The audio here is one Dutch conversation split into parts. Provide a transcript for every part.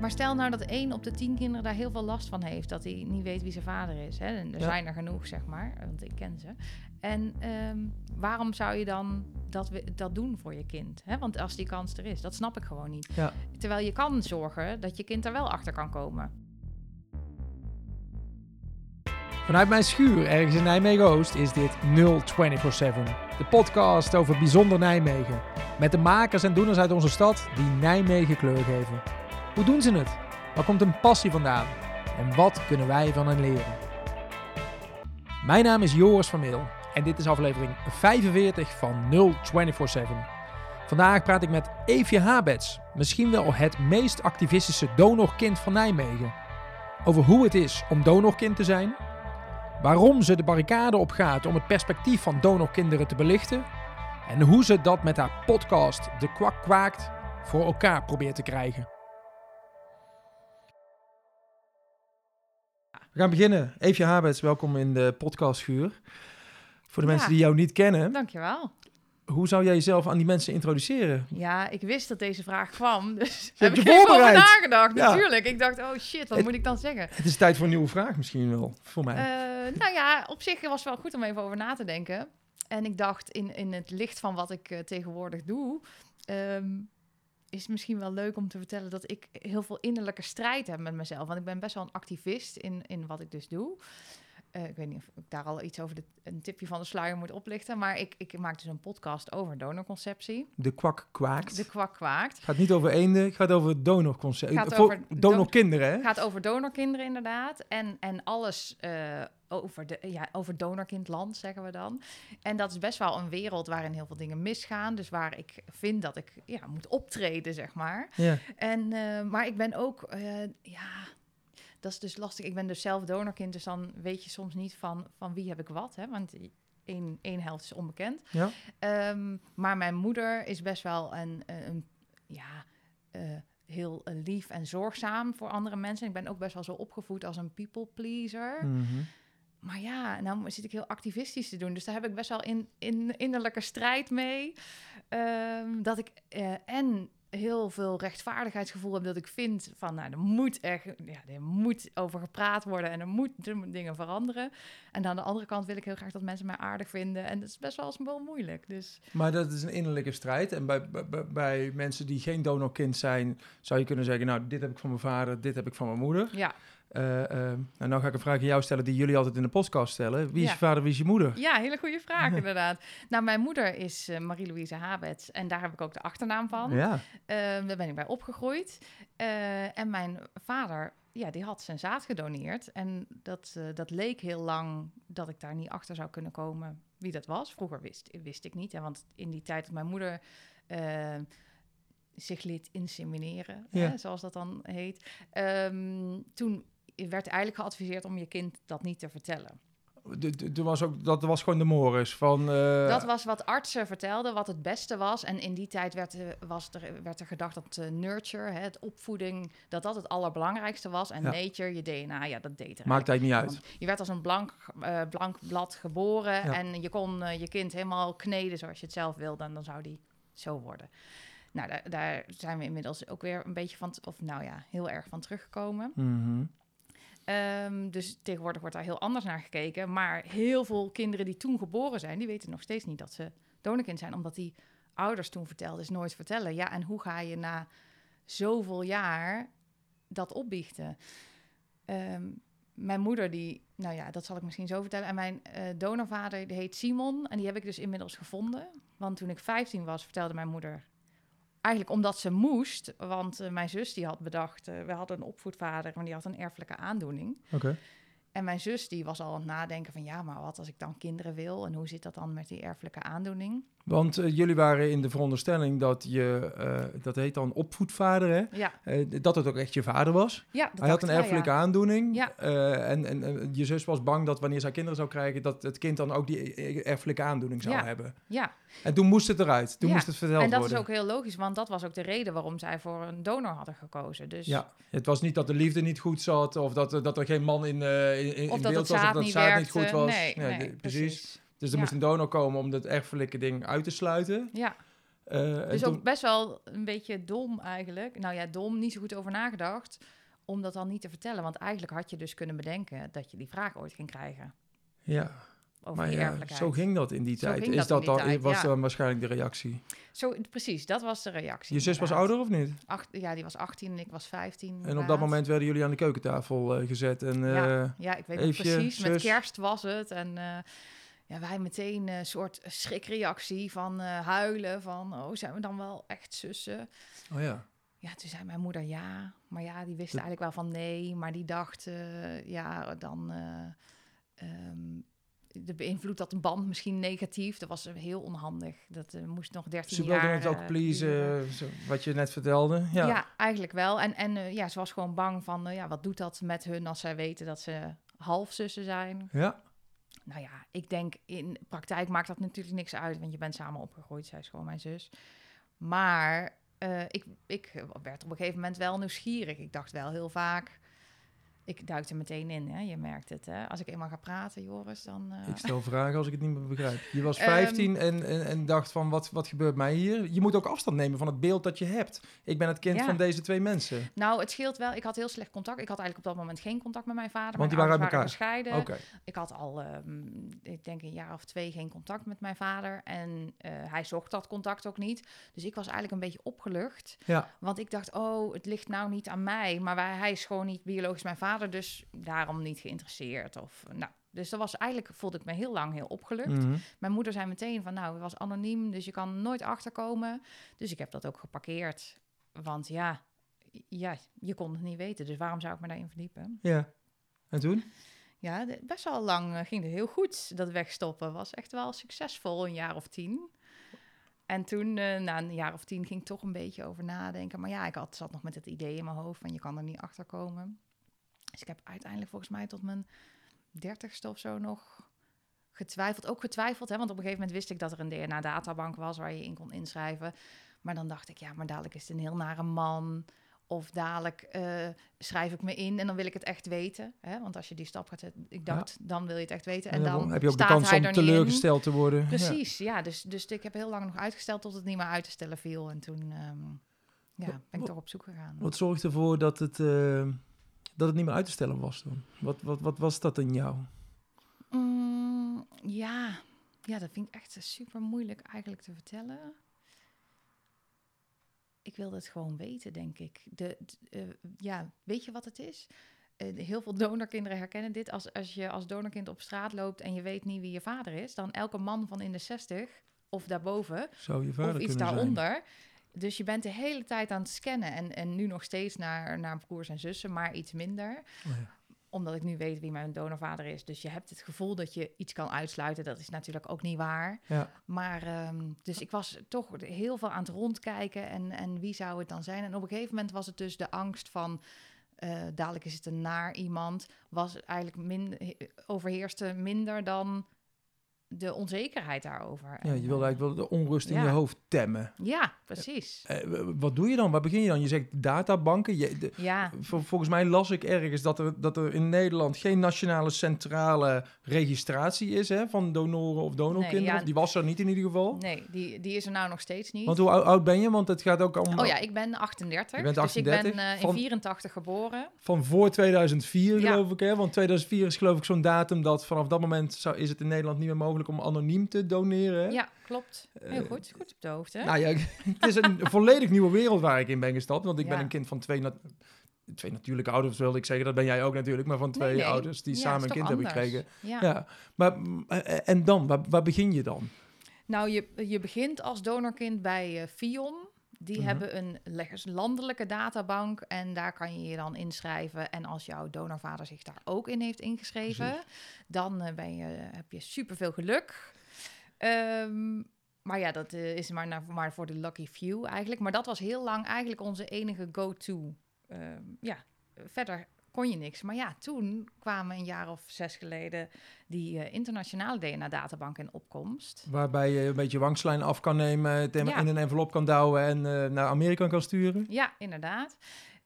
Maar stel nou dat één op de tien kinderen daar heel veel last van heeft. Dat hij niet weet wie zijn vader is. Hè? En er Ja. zijn er genoeg, zeg maar. Want ik ken ze. En ehm, waarom zou je dan dat, dat doen voor je kind? Hè? Want als die kans er is, dat snap ik gewoon niet. Ja. Terwijl je kan zorgen dat je kind er wel achter kan komen. Vanuit mijn schuur ergens in Nijmegen-Oost is dit 0247. De podcast over bijzonder Nijmegen. Met de makers en doeners uit onze stad die Nijmegen kleur geven. Hoe doen ze het? Waar komt hun passie vandaan? En wat kunnen wij van hen leren? Mijn naam is Joris van Meel en dit is aflevering 45 van 0247. Vandaag praat ik met Eefje Habets, misschien wel het meest activistische donorkind van Nijmegen. Over hoe het is om donorkind te zijn, waarom ze de barricade opgaat om het perspectief van donorkinderen te belichten en hoe ze dat met haar podcast De Kwak Kwaakt voor elkaar probeert te krijgen. We gaan beginnen. Eefje Habets, welkom in de podcastschuur. Voor de Ja. mensen die jou niet kennen, Dankjewel. hoe zou jij jezelf aan die mensen introduceren? Ja, ik wist dat deze vraag kwam. Dus Je heb ik je even over nagedacht. Ja. Natuurlijk. Ik dacht, oh shit, wat Het- moet ik dan zeggen? Het is tijd voor een nieuwe vraag misschien wel, voor mij. Eh, nou ja, op zich was het wel goed om even over na te denken. En ik dacht, in, in het licht van wat ik eh, tegenwoordig doe, ehm, is misschien wel leuk om te vertellen dat ik heel veel innerlijke strijd heb met mezelf. Want ik ben best wel een activist in, in wat ik dus doe. Eh, ik weet niet of ik daar al iets over de, een tipje van de sluier moet oplichten. Maar ik, ik maak dus een podcast over donorconceptie. De Kwak Kwaakt. De kwak kwaakt. Het gaat niet over eenden, het gaat over donorconcept. Gaat over donorkinderen? Het gaat over donorkinderen inderdaad. En, en alles eh, over, de, ja, over donorkindland, zeggen we dan. En dat is best wel een wereld waarin heel veel dingen misgaan. Dus waar ik vind dat ik ja, moet optreden, zeg maar. Ja. En, eh, maar ik ben ook, ja, dat is dus lastig. Ik ben dus zelf donorkind, dus dan weet je soms niet van, van wie heb ik wat. Hè? Want één, één helft is onbekend. Ja. Ehm, maar mijn moeder is best wel een, een, een- ja, eh, heel eh, lief en zorgzaam voor andere mensen. Ik ben ook best wel zo opgevoed als een people pleaser. Mhm. Maar ja, nou zit ik heel activistisch te doen. Dus daar heb ik best wel in, in innerlijke strijd mee. Ehm, dat ik eh, en heel veel rechtvaardigheidsgevoel heb. Dat ik vind van, nou, er moet echt, ja, er moet over gepraat worden en er moeten dingen veranderen. En aan de andere kant wil ik heel graag dat mensen mij aardig vinden. En dat is best wel eens wel moeilijk. Dus Maar dat is een innerlijke strijd. En bij, bij, bij mensen die geen donorkind zijn, zou je kunnen zeggen: Nou, dit heb ik van mijn vader, dit heb ik van mijn moeder. ja, Eh eh, nou, nou ga ik een vraag aan jou stellen die jullie altijd in de podcast stellen: Wie is Ja. je vader, wie is je moeder? ja hele goede vraag inderdaad. Nou, mijn moeder is eh, Marie-Louise Habets. En daar heb ik ook de achternaam van. Ja, daar ben ik bij opgegroeid. En mijn vader, ja, die had zijn zaad gedoneerd. En dat, dat leek heel lang dat ik daar niet achter zou kunnen komen wie dat was. Vroeger wist, wist ik niet. Hè, want in die tijd dat mijn moeder zich liet insemineren, Ja. hè, zoals dat dan heet. ehm, toen werd eigenlijk geadviseerd om je kind dat niet te vertellen. Toen was ook, dat was gewoon de Morris van. eh, Dat was wat artsen vertelden, wat het beste was. En in die tijd werd, er- was er, werd er gedacht dat eh, nurture, hè, het opvoeding, dat dat het allerbelangrijkste was. En Ja. nature, je DNA, ja, dat deed er Maakt eigenlijk niet uit. Want Je werd als een blank, eh, blank blad geboren Ja. en je kon eh, je kind helemaal kneden zoals je het zelf wilde. En dan zou die zo worden. Nou, daar, daar zijn we inmiddels ook weer een beetje van, of nou ja, heel erg van teruggekomen. Mhm. Ehm, dus tegenwoordig wordt daar heel anders naar gekeken. Maar heel veel kinderen die toen geboren zijn, die weten nog steeds niet dat ze donorkind zijn. Omdat die ouders toen vertelden, is nooit vertellen. Ja, en hoe ga je na zoveel jaar dat opbiechten? Ehm, mijn moeder, die, nou ja, dat zal ik misschien zo vertellen. En mijn eh, donorvader, die heet Simon. En die heb ik dus inmiddels gevonden. Want toen ik 15 was, vertelde mijn moeder Eigenlijk omdat ze moest, want eh, mijn zus die had bedacht, eh, we hadden een opvoedvader, maar die had een erfelijke aandoening. Oké. En mijn zus die was al aan het nadenken van ja, maar wat als ik dan kinderen wil en hoe zit dat dan met die erfelijke aandoening? Want eh, jullie waren in de veronderstelling dat je, eh, dat heet dan opvoedvader, hè? Ja, Eh, dat het ook echt je vader was. ja dat Hij had een erfelijke ja. aandoening. Ja. en, en je zus was bang dat wanneer zij kinderen zou krijgen, dat het kind dan ook die erfelijke aandoening zou Ja. hebben. Ja, En toen moest het eruit. Toen moest het verteld en dat worden. is ook heel logisch, want dat was ook de reden waarom zij voor een donor hadden gekozen. Dus Ja, het was niet dat de liefde niet goed zat of dat, dat er geen man in, in, in of dat beeld was of dat niet het zaad werkte. niet goed was. Nee, precies. Dus er Ja. moest een donor komen om dat erfelijke ding uit te sluiten. Ja, en Dus toen- ook best wel een beetje dom eigenlijk. Nou ja, dom, niet zo goed over nagedacht om dat dan niet te vertellen. Want eigenlijk had je dus kunnen bedenken dat je die vraag ooit ging krijgen ja, over maar die ja, erfelijkheid. zo ging dat in die Zo tijd. ging Is dat dat in die dan, tijd, was ja. dan waarschijnlijk de reactie? Zo, precies, dat was de reactie. Je zus was ouder of niet? Acht, ja, die was 18 en ik was 15. En op dat moment werden jullie aan de keukentafel eh, gezet. En, Ja. eh, Ja, ik weet Eefje, precies. Met kerst was het. En eh, ja, wij meteen een soort schrikreactie van eh, huilen. Van, oh, zijn we dan wel echt zussen? oh ja. Ja, toen zei mijn moeder ja. Maar ja, die wist eigenlijk wel van nee. Maar die dacht, ja, dan... eh ehm, de beïnvloedt dat een band misschien negatief. Dat was heel onhandig. Dat eh, moest nog 13 Ze jaar... wilden het ook eh, please, duren. zo- wat je net vertelde. Ja. Ja. eigenlijk wel. En, en eh, ja, ze was gewoon bang van, ja, wat doet dat met hun als zij weten dat ze halfzussen zijn? ja. Nou ja, ik denk in praktijk maakt dat natuurlijk niks uit, want je bent samen opgegroeid. Zij is gewoon mijn zus. Maar ik, ik werd op een gegeven moment wel nieuwsgierig. Ik dacht wel heel vaak, ik duik er meteen in. Hè? Je merkt het. Hè? Als ik eenmaal ga praten, Joris, dan. eh, Ik stel vragen als ik het niet meer begrijp. Je was Ehm, 15 en, en, en dacht van, wat, wat gebeurt mij hier? Je moet ook afstand nemen van het beeld dat je hebt. Ik ben het kind Ja. van deze twee mensen. Nou, het scheelt wel. Ik had heel slecht contact. Ik had eigenlijk op dat moment geen contact met mijn vader. Want die waren uit elkaar? gescheiden. Ik had al, ehm, ik denk een jaar of twee geen contact met mijn vader. En eh, hij zocht dat contact ook niet. Dus ik was eigenlijk een beetje opgelucht. Ja. Want ik dacht, oh, het ligt nou niet aan mij. Maar wij, hij is gewoon niet biologisch mijn vader. Dus daarom niet geïnteresseerd. Of, nou, dus dat was eigenlijk, voelde ik me heel lang heel opgelucht. Mhm. Mijn moeder zei meteen van, nou, het was anoniem. Dus je kan nooit achterkomen. Dus ik heb dat ook geparkeerd. Want ja, ja, je kon het niet weten. Dus waarom zou ik me daarin verdiepen? Ja. En toen? Ja, best wel lang eh, ging het heel goed. Dat wegstoppen was echt wel succesvol, een jaar of tien. En toen, eh, na een jaar of tien, ging ik toch een beetje over nadenken. Maar ja, ik had, zat nog met het idee in mijn hoofd van je kan er niet achter komen. Dus ik heb uiteindelijk volgens mij tot mijn dertigste of zo nog getwijfeld. Ook getwijfeld, hè, want op een gegeven moment wist ik dat er een DNA-databank was waar je in kon inschrijven. Maar dan dacht ik, ja, maar dadelijk is het een heel nare man. Of dadelijk eh, schrijf ik me in en dan wil ik het echt weten. Hè? Want als je die stap gaat zetten, ik dacht, dan wil je het echt weten. En, En dan heb je ook de kans om teleurgesteld te worden. Precies, ja. dus, dus ik heb heel lang nog uitgesteld tot het niet meer uit te stellen viel. En toen ehm, ja, ben ik toch op zoek gegaan. Wat zorgt ervoor dat het, eh, dat het niet meer uit te stellen was dan? Wat, wat, wat was dat in jou? Mm, ja. ja, dat vind ik echt super moeilijk eigenlijk te vertellen. Ik wilde het gewoon weten, denk ik. De, eh, ja, weet je wat het is? Eh, heel veel donorkinderen herkennen dit. Als, als je als donorkind op straat loopt en je weet niet wie je vader is, dan elke man van in de 60 of daarboven Zou je vader of iets daaronder. Dus je bent de hele tijd aan het scannen. En, en nu nog steeds naar, naar broers en zussen, maar iets minder. Oh ja. Omdat ik nu weet wie mijn donorvader is. Dus je hebt het gevoel dat je iets kan uitsluiten. Dat is natuurlijk ook niet waar. Ja. Maar ehm, dus ik was toch heel veel aan het rondkijken. En, en wie zou het dan zijn? En op een gegeven moment was het dus de angst van. eh, dadelijk is het een naar iemand. Was eigenlijk min, overheerste minder dan de onzekerheid daarover. ja, je eh, eigenlijk wel de onrust in ja. je hoofd temmen. Ja, precies. Eh, w- wat doe je dan? Waar begin je dan? Je zegt databanken. Je, de- Ja, vol- volgens mij las ik ergens dat er, dat er in Nederland geen nationale centrale registratie is hè, van donoren of donorkinderen. Nee, ja. Of die was er niet in ieder geval. nee, die, die is er nou nog steeds niet. Want hoe ou- oud ben je? Want het gaat ook om Oh ja, ik ben 38. Je bent Dus ik ben 38 eh, in van- 84 geboren. van voor 2004 Ja. geloof ik. Hè? Want 2004 is geloof ik zo'n datum dat vanaf dat moment zou, is het in Nederland niet meer mogelijk om anoniem te doneren. Ja, klopt. Heel Eh, goed. Goed op de hoogte. Nou ja, het is een volledig nieuwe wereld waar ik in ben gestapt. Want ik ben een kind van twee, nat- twee natuurlijke ouders, wilde ik zeggen. Dat ben jij ook natuurlijk. Maar van twee Nee, nee. ouders die Ja, samen een kind hebben gekregen. Ja. Ja. Maar, eh, en dan? Waar, waar begin je dan? Nou, je, je begint als donorkind bij eh Fion. Die Mhm. hebben een leggers- landelijke databank en daar kan je je dan inschrijven. En als jouw donorvader zich daar ook in heeft ingeschreven, dan eh, ben je, heb je superveel geluk. Ehm, maar ja, dat eh, is maar, naar, maar voor de lucky few eigenlijk. Maar dat was heel lang eigenlijk onze enige go-to. Ehm, ja, verder kon je niks. Maar ja, toen kwamen een jaar of zes geleden die eh, internationale DNA-databank in opkomst. Waarbij je een beetje wangslijn af kan nemen, het in Ja. in een envelop kan douwen en eh, naar Amerika kan sturen. Ja, inderdaad.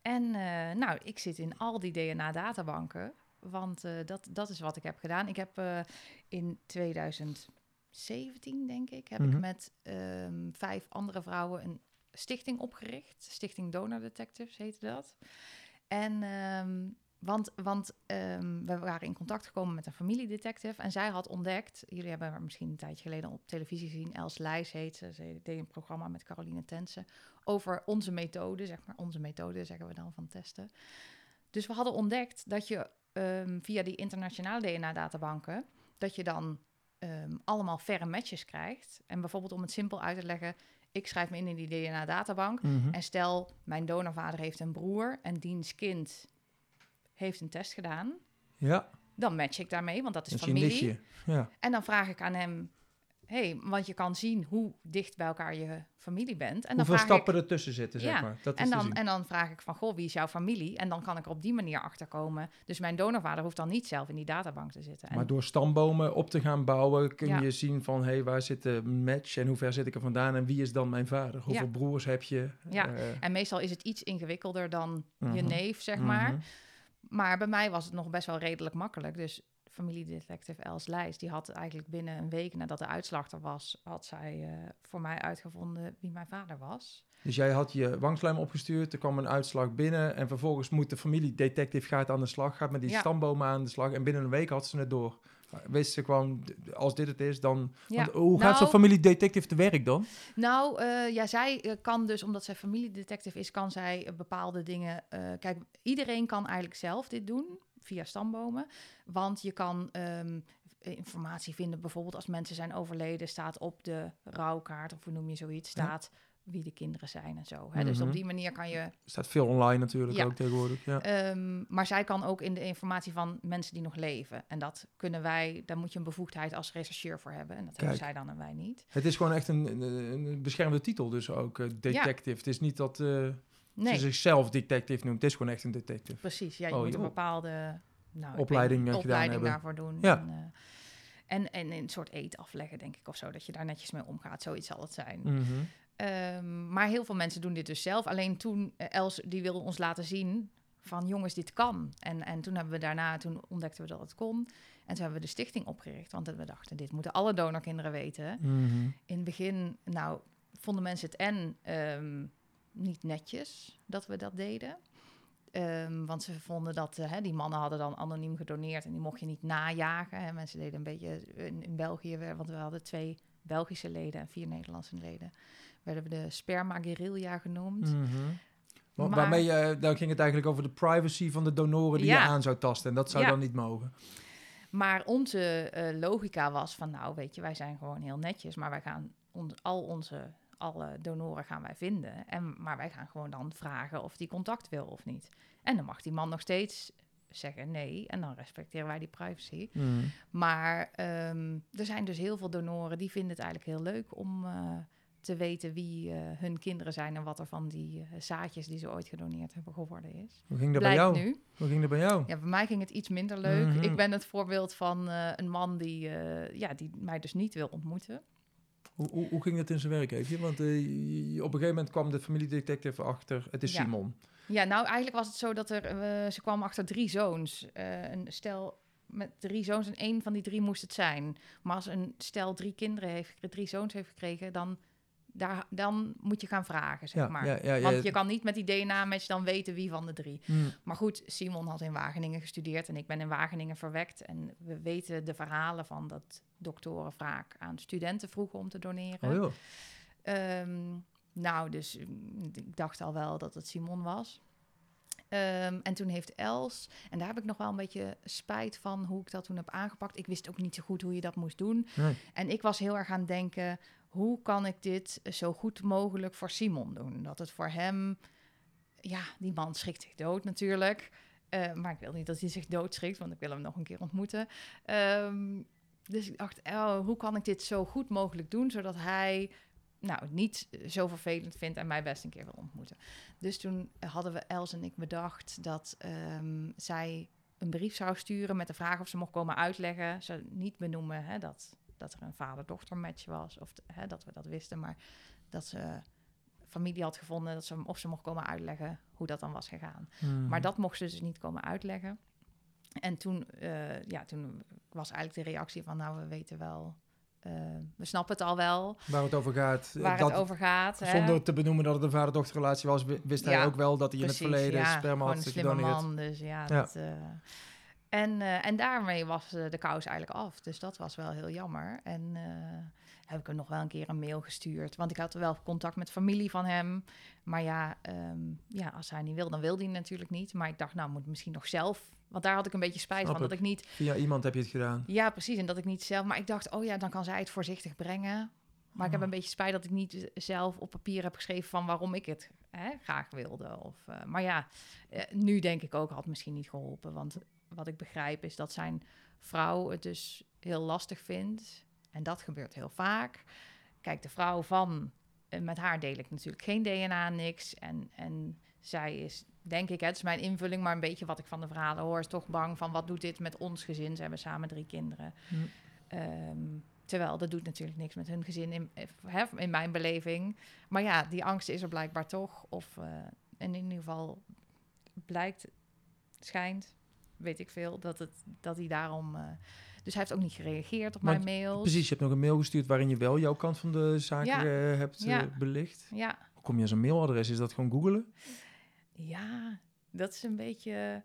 En eh, nou, ik zit in al die DNA-databanken, want dat, dat is wat ik heb gedaan. Ik heb in 2011 17, denk ik, heb Mhm. ik met ehm, vijf andere vrouwen een stichting opgericht. Stichting Donor Detectives heette dat. En ehm, want, want ehm, we waren in contact gekomen met een familiedetective en zij had ontdekt, jullie hebben misschien een tijdje geleden op televisie gezien, Els Lijs heet ze, ze deed een programma met Caroline Tensen over onze methode, zeg maar, onze methode zeggen we dan van testen. Dus we hadden ontdekt dat je ehm, via die internationale DNA-databanken, dat je dan allemaal verre matches krijgt. En bijvoorbeeld om het simpel uit te leggen, ik schrijf me in in die DNA-databank. Mhm. En stel, mijn donorvader heeft een broer en diens kind heeft een test gedaan. Ja, Dan match ik daarmee, want dat is dat familie. Ja. En dan vraag ik aan hem, hey, want je kan zien hoe dicht bij elkaar je familie bent. En dan Hoeveel stappen ik, ertussen zitten, zeg maar. Dat en dan, en dan vraag ik van, goh, wie is jouw familie? En dan kan ik er op die manier achter komen. Dus mijn donorvader hoeft dan niet zelf in die databank te zitten. En Maar door stambomen op te gaan bouwen, kun Ja. je zien van, hé, hey, waar zit de match en hoe ver zit ik er vandaan en wie is dan mijn vader? Hoeveel Ja. broers heb je? Ja. Eh, En meestal is het iets ingewikkelder dan je Mhm. neef, zeg maar. mhm. Maar bij mij was het nog best wel redelijk makkelijk. Dus familiedetective Els Lijs, die had eigenlijk binnen een week nadat de uitslag er was, had zij eh, voor mij uitgevonden wie mijn vader was. Dus jij had je wangslijm opgestuurd, er kwam een uitslag binnen en vervolgens moet de familiedetective gaat aan de slag, gaat met die Ja. stambomen aan de slag en binnen een week had ze het door. Wist ze gewoon, als dit het is, dan... Ja. Want hoe gaat Nou- zo'n familiedetective te werk dan? Nou, eh, ja, zij eh, kan dus, omdat zij familiedetective is, kan zij bepaalde dingen. kijk, iedereen kan eigenlijk zelf dit doen via stambomen. Want je kan ehm, informatie vinden, bijvoorbeeld als mensen zijn overleden, staat op de rouwkaart, of hoe noem je zoiets, staat wie de kinderen zijn en zo. Hè? Dus Mhm. op die manier kan je Er staat veel online natuurlijk Ja. ook tegenwoordig. Ja. Ehm, maar zij kan ook in de informatie van mensen die nog leven. En dat kunnen wij, daar moet je een bevoegdheid als rechercheur voor hebben. En dat hebben zij dan en wij niet. Het is gewoon echt een, een, een beschermde titel dus ook, eh, detective. Het is niet dat eh, Nee, ze zichzelf detective noemt, het is gewoon echt een detective. precies. Ja, je Oh, moet een bepaalde nou, Opleiding, weet eh, gedaan hebben. daarvoor doen. Ja. En, eh, en, en een soort eet afleggen, denk ik, of zo. Dat je daar netjes mee omgaat. Zoiets zal het zijn. Mhm. Ehm, maar heel veel mensen doen dit dus zelf. Alleen toen, eh, Els, die wilde ons laten zien van jongens, dit kan. En, en toen hebben we daarna, toen ontdekten we dat het kon. En toen hebben we de stichting opgericht. Want we dachten, dit moeten alle donorkinderen weten. Mhm. In het begin, nou, vonden mensen het en ehm, niet netjes dat we dat deden. Ehm, want ze vonden dat eh, hè, die mannen hadden dan anoniem gedoneerd en die mocht je niet najagen. Hè. Mensen deden een beetje in, in België, we- want we hadden twee Belgische leden en vier Nederlandse leden. Werden we de sperma guerrilla genoemd. Mhm. Maar- Waarmee je, dan ging het eigenlijk over de privacy van de donoren die Ja. je aan zou tasten. En dat zou Ja. dan niet mogen. Maar onze eh, logica was van, nou weet je, wij zijn gewoon heel netjes, maar wij gaan ons, al onze, alle donoren gaan wij vinden. En, maar wij gaan gewoon dan vragen of die contact wil of niet. En dan mag die man nog steeds zeggen nee en dan respecteren wij die privacy. Mhm. Maar ehm, er zijn dus heel veel donoren die vinden het eigenlijk heel leuk om eh, te weten wie eh, hun kinderen zijn en wat er van die eh, zaadjes die ze ooit gedoneerd hebben geworden is. Hoe ging dat bij Blijkt jou? nu. Hoe ging dat bij jou? Ja, bij mij ging het iets minder leuk. Mhm. Ik ben het voorbeeld van een man die, ja, die mij dus niet wil ontmoeten. Hoe, hoe, hoe ging het in zijn werk? Want eh, op een gegeven moment kwam de familiedetective achter. Het is Ja. Simon. Ja, nou eigenlijk was het zo dat er, eh, ze kwam achter drie zoons. Eh, een stel met drie zoons en één van die drie moest het zijn. Maar als een stel drie kinderen heeft, drie zoons heeft gekregen, dan, daar, dan moet je gaan vragen, zeg Ja, maar. ja, ja, ja. Want je kan niet met die DNA-match dan weten wie van de drie. Mhm. Maar goed, Simon had in Wageningen gestudeerd en ik ben in Wageningen verwekt. En we weten de verhalen van dat doktoren vaak aan studenten vroegen om te doneren. Oh. Ehm, nou, dus mm, ik dacht al wel dat het Simon was. Ehm, en toen heeft Els, en daar heb ik nog wel een beetje spijt van hoe ik dat toen heb aangepakt. Ik wist ook niet zo goed hoe je dat moest doen. Nee. En ik was heel erg aan het denken, hoe kan ik dit zo goed mogelijk voor Simon doen? Dat het voor hem, ja, die man schrikt zich dood natuurlijk. Eh, maar ik wil niet dat hij zich doodschrikt, want ik wil hem nog een keer ontmoeten. Ehm, dus ik dacht, oh, hoe kan ik dit zo goed mogelijk doen, zodat hij nou, niet zo vervelend vindt en mij best een keer wil ontmoeten. Dus toen hadden we Els en ik bedacht dat ehm, zij een brief zou sturen met de vraag of ze mocht komen uitleggen. Ze niet benoemen hè, dat, dat er een vader-dochter match was, of hè, dat we dat wisten, maar dat ze familie had gevonden, dat ze, of ze mocht komen uitleggen hoe dat dan was gegaan. Mhm. Maar dat mocht ze dus niet komen uitleggen. En toen, eh, ja, toen was eigenlijk de reactie van, nou, we weten wel eh, we snappen het al wel, Waar het over gaat. eh, waar dat, het over gaat. hè. Zonder te benoemen dat het een vader-dochterrelatie was, wi- wist hij ook wel dat hij in het verleden ja, sperma had gedoneerd. dus ja. Ja. Dat, eh, en, eh, en daarmee was eh, de kous eigenlijk af. Dus dat was wel heel jammer. En eh, heb ik hem nog wel een keer een mail gestuurd. Want ik had wel contact met familie van hem. Maar ja, ehm, ja als hij niet wil, dan wil hij natuurlijk niet. Maar ik dacht, nou, moet ik misschien nog zelf... Want daar had ik een beetje spijt Snap van. Dat ik. niet Via iemand heb je het gedaan. ja, precies. En dat ik niet zelf... Maar ik dacht, oh ja, dan kan zij het voorzichtig brengen. Maar ik heb Oh. een beetje spijt dat ik niet zelf op papier heb geschreven... van waarom ik het hè, graag wilde. Of, maar ja, nu denk ik ook, had misschien niet geholpen. Want wat ik begrijp is dat zijn vrouw het dus heel lastig vindt. En dat gebeurt heel vaak. Kijk, de vrouw van... eh, met haar deel ik natuurlijk geen DNA, niks. En, en zij is, denk ik, het is mijn invulling... maar een beetje wat ik van de verhalen hoor... is toch bang van wat doet dit met ons gezin? Ze hebben samen drie kinderen. Hm. Ehm, terwijl dat doet natuurlijk niks met hun gezin in, eh, in mijn beleving. Maar ja, die angst is er blijkbaar toch. Of en in ieder geval blijkt, schijnt, weet ik veel, dat, het, dat hij daarom... eh, dus hij heeft ook niet gereageerd op Maar mijn mails. Precies, je hebt nog een mail gestuurd waarin je wel jouw kant van de zaak Ja. eh, hebt Ja. eh, belicht. Ja, Hoe kom je aan zijn mailadres? Is dat gewoon googelen? ja, dat is een beetje...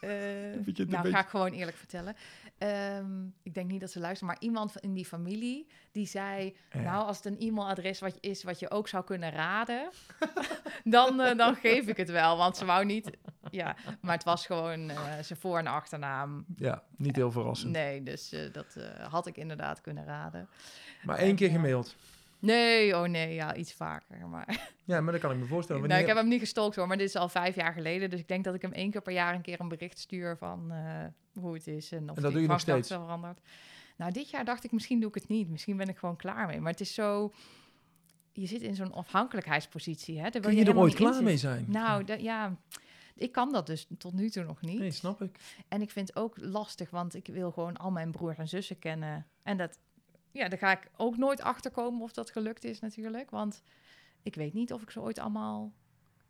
nou, beetje- ga ik gewoon eerlijk vertellen. Ehm, ik denk niet dat ze luisteren, maar iemand in die familie die zei: Ja. Nou, als het een e-mailadres wat is wat je ook zou kunnen raden, dan, eh, dan geef ik het wel. Want ze wou niet. Ja, maar het was gewoon eh, zijn voor- en achternaam. Ja, niet heel verrassend. Nee, dus eh, dat had ik inderdaad kunnen raden. Maar één keer Ja. gemaild. Nee, oh nee, ja, iets vaker. Maar Ja, maar dat kan ik me voorstellen. nou, ik Wanneer- heb hem niet gestalkt hoor, maar dit is al vijf jaar geleden. Dus ik denk dat ik hem één keer per jaar een keer een bericht stuur van eh, hoe het is. En, of dat die doe je nog steeds? veranderd. Nou, dit jaar dacht ik misschien doe ik het niet. Misschien ben ik gewoon klaar mee. Maar het is zo... Je zit in zo'n afhankelijkheidspositie. Hè? Daar wil Kun je er ooit klaar mee zijn? Nou, dat- ja, ik kan dat dus tot nu toe nog niet. Nee, snap ik. En ik vind het ook lastig, want ik wil gewoon al mijn broers en zussen kennen. En dat, ja, daar ga ik ook nooit achter komen of dat gelukt is natuurlijk. Want ik weet niet of ik ze ooit allemaal...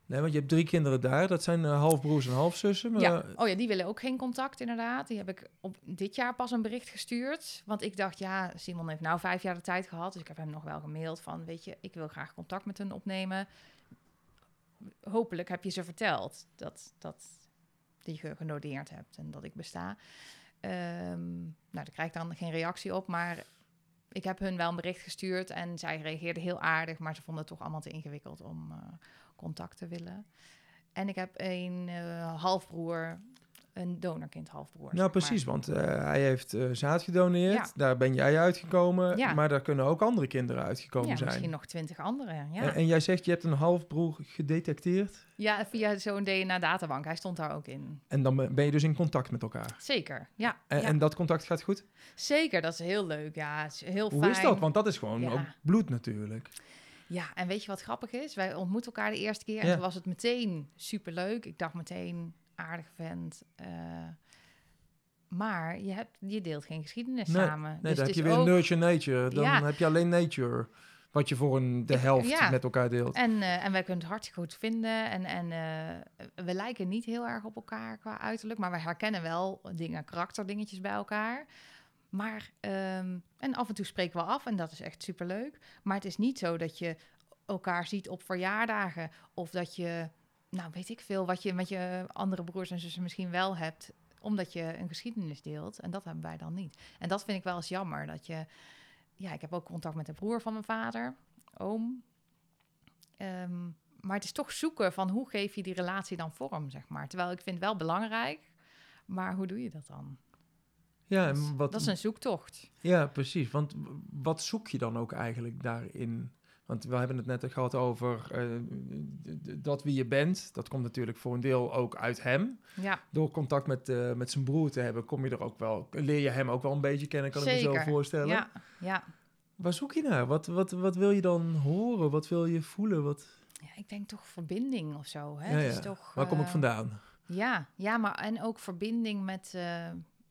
Nee, want je hebt drie kinderen daar. Dat zijn eh, halfbroers en halfzussen. Maar Ja, oh ja, die willen ook geen contact inderdaad. Die heb ik op dit jaar pas een bericht gestuurd. Want ik dacht, ja, Simon heeft nou vijf jaar de tijd gehad. Dus ik heb hem nog wel gemaild van, weet je, ik wil graag contact met hun opnemen. Hopelijk heb je ze verteld dat, dat, dat je genodeerd hebt en dat ik besta. Ehm, nou, daar krijg ik dan geen reactie op, maar ik heb hun wel een bericht gestuurd en zij reageerden heel aardig, maar ze vonden het toch allemaal te ingewikkeld om eh, contact te willen. En ik heb een eh, halfbroer, een donorkind halfbroer. Nou, maar. precies, want eh, hij heeft eh, zaad gedoneerd. Ja. Daar ben jij uitgekomen. Ja. Maar daar kunnen ook andere kinderen uitgekomen Ja, zijn. misschien nog twintig anderen. Ja, En, en jij zegt, je hebt een halfbroer gedetecteerd. ja via zo'n DNA-databank. Hij stond daar ook in. En dan ben je dus in contact met elkaar. Zeker, ja. En, dat contact gaat goed? Zeker, dat is heel leuk. Ja, is heel Hoe fijn. is dat? Want dat is gewoon ook bloed natuurlijk. Ja, en weet je wat grappig is? Wij ontmoeten elkaar de eerste keer en toen was het meteen superleuk. Ik dacht meteen, aardig vent. eh, maar je, hebt, je deelt geen geschiedenis Nee, samen. Nee, dus dan heb je weer ook- nurture nature. Dan Ja. heb je alleen nature. Wat je voor een, de Ik- helft ja. met elkaar deelt. En, eh, en wij kunnen het hartstikke goed vinden. En, en eh, we lijken niet heel erg op elkaar qua uiterlijk. Maar wij herkennen wel dingen, karakterdingetjes bij elkaar. Maar, ehm, en af en toe spreken we af en dat is echt superleuk. Maar het is niet zo dat je elkaar ziet op verjaardagen. Of dat je, nou weet ik veel, wat je met je andere broers en zussen misschien wel hebt. Omdat je een geschiedenis deelt. En dat hebben wij dan niet. En dat vind ik wel eens jammer. Dat je, ja, ik heb ook contact met de broer van mijn vader, oom. Ehm, maar het is toch zoeken van hoe geef je die relatie dan vorm, zeg maar. Terwijl ik vind het wel belangrijk, maar hoe doe je dat dan? ja, dat, is, en wat, dat is een zoektocht. ja, precies. Want wat zoek je dan ook eigenlijk daarin? Want we hebben het net gehad over eh, dat wie je bent. Dat komt natuurlijk voor een deel ook uit hem. Ja, Door contact met, eh, met zijn broer te hebben, kom je er ook wel, leer je hem ook wel een beetje kennen, kan ik me zo voorstellen. ja, ja. Waar zoek je naar? Wat, wat, wat wil je dan horen? Wat wil je voelen? Wat, ja, ik denk toch verbinding of zo. Hè? Ja, is toch, waar kom ik eh, vandaan? Ja, ja, maar en ook verbinding met,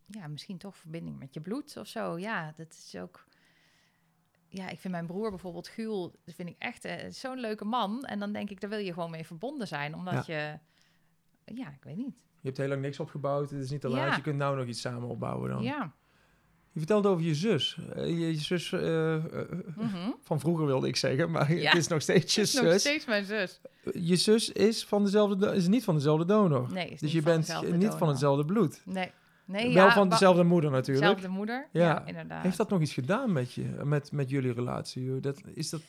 ja, misschien toch verbinding met je bloed of zo. Ja, dat is ook. Ja, ik vind mijn broer bijvoorbeeld Guul, dat vind ik echt eh, zo'n leuke man. En dan denk ik, daar wil je gewoon mee verbonden zijn, omdat je, ja, ik weet niet. Je hebt heel lang niks opgebouwd. Het is niet te Ja. laat. Je kunt nou nog iets samen opbouwen dan. Ja, Je vertelde over je zus. Eh, je, zus eh, Mhm. van vroeger wilde ik zeggen, maar Ja. het is nog steeds je is nog zus. steeds mijn zus. Je zus is, van dezelfde, is niet van dezelfde donor. Nee, dus je bent niet van hetzelfde bloed. Nee. Nee Wel ja, van dezelfde moeder natuurlijk. Dezelfde moeder. Ja. Ja, inderdaad. Heeft dat nog iets gedaan met, je, met, met jullie relatie? Dat, is, dat,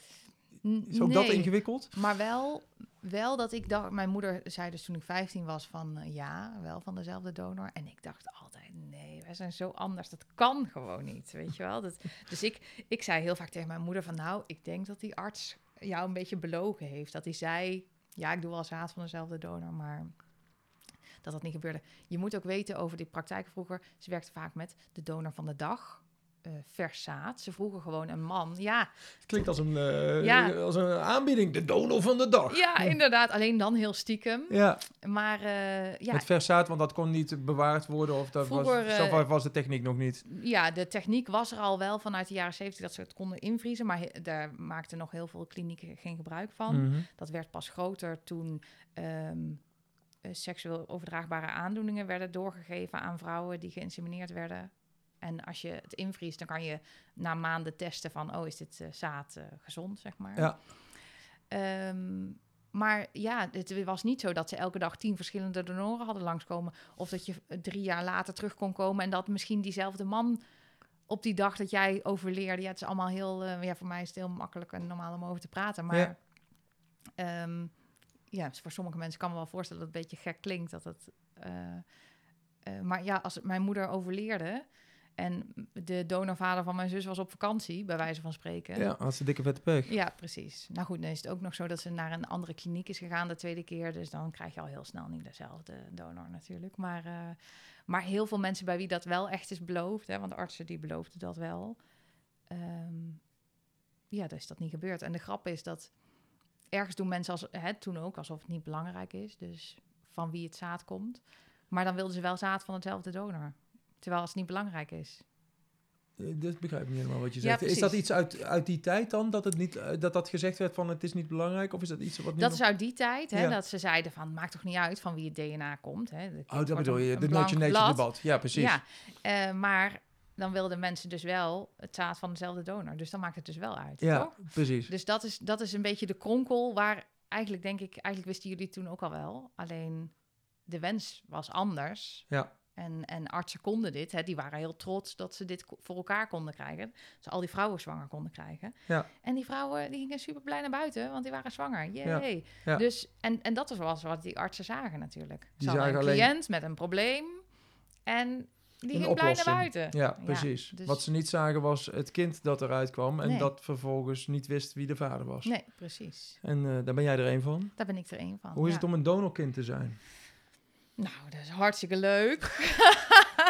is ook dat ingewikkeld? Maar wel, wel dat ik dacht, mijn moeder zei dus toen ik 15 was van eh, ja, wel van dezelfde donor. En ik dacht altijd, nee, wij zijn zo anders. Dat kan gewoon niet, weet je wel. Dat, dus ik, ik zei heel vaak tegen mijn moeder van nou, ik denk dat die arts jou een beetje belogen heeft. Dat hij zei, ja, ik doe wel zaad van dezelfde donor, maar dat dat niet gebeurde. Je moet ook weten over die praktijken vroeger. Ze werkte vaak met de donor van de dag. vers zaad. Ze vroegen gewoon een man. Ja, Klinkt als een, eh, Ja. als een aanbieding. De donor van de dag. ja, inderdaad. Alleen dan heel stiekem. Ja, Maar eh, ja, met vers zaad, want dat kon niet bewaard worden. Of dat Vroeger, was, ver was de techniek nog niet. ja, de techniek was er al wel vanuit de jaren 70 dat ze het konden invriezen. Maar he- daar maakten nog heel veel klinieken geen gebruik van. Mhm. Dat werd pas groter toen ehm, eh, seksueel overdraagbare aandoeningen werden doorgegeven aan vrouwen die geïnsemineerd werden. En als je het invriest, dan kan je na maanden testen van, oh, is dit eh, zaad eh, gezond, zeg maar. Ja. Ehm, maar ja, het was niet zo dat ze elke dag tien verschillende donoren hadden langskomen. Of dat je drie jaar later terug kon komen en dat misschien diezelfde man op die dag dat jij overleerde. Ja, het is allemaal heel, eh, ja, voor mij is het heel makkelijk en normaal om over te praten. Maar Ja. ja, ja voor sommige mensen kan me wel voorstellen dat het een beetje gek klinkt. Dat het, eh, eh, maar ja, als mijn moeder overleerde en de donorvader van mijn zus was op vakantie, bij wijze van spreken. Ja, had ze dikke vette pech. Ja, precies. Nou goed, dan is het ook nog zo dat ze naar een andere kliniek is gegaan de tweede keer. Dus dan krijg je al heel snel niet dezelfde donor natuurlijk. Maar, eh, maar heel veel mensen bij wie dat wel echt is beloofd, hè, want de artsen die beloofden dat wel. ehm, ja, is dat niet gebeurd. En de grap is dat ergens doen mensen als, hè, toen ook alsof het niet belangrijk is. Dus van wie het zaad komt. Maar dan wilden ze wel zaad van hetzelfde donor. Terwijl het niet belangrijk is. Eh, Dat begrijp ik niet helemaal wat je Ja, zegt. is dat iets uit, uit die tijd dan? Dat, het niet, eh, dat dat gezegd werd van het is niet belangrijk? Of is dat iets wat. Dat is uit die tijd, hè, Ja. dat ze zeiden van, maakt toch niet uit van wie het DNA komt. Hè. Oh, dat bedoel je. De Nature blad. debat. Ja, precies. Ja, eh, maar dan wilden mensen dus wel het zaad van dezelfde donor. Dus dan maakt het dus wel uit, Ja, toch? precies. Dus dat is, dat is een beetje de kronkel waar eigenlijk denk ik, eigenlijk wisten jullie toen ook al wel. Alleen de wens was anders. Ja. En, en artsen konden dit. Hè, die waren heel trots dat ze dit voor elkaar konden krijgen. Ze al die vrouwen zwanger konden krijgen. Ja. En die vrouwen die gingen super blij naar buiten, want die waren zwanger. Yay. Ja. Dus, en, en dat was wat die artsen zagen natuurlijk. Ze hadden zagen een alleen- cliënt met een probleem. En die Een ging blij naar buiten. Ja, precies. dus- Wat ze niet zagen was het kind dat eruit kwam en Nee. dat vervolgens niet wist wie de vader was. Nee, precies. En eh, daar ben jij er een van. Daar ben ik er één van. Hoe is ja. het om een donorkind te zijn? Nou, dat is hartstikke leuk.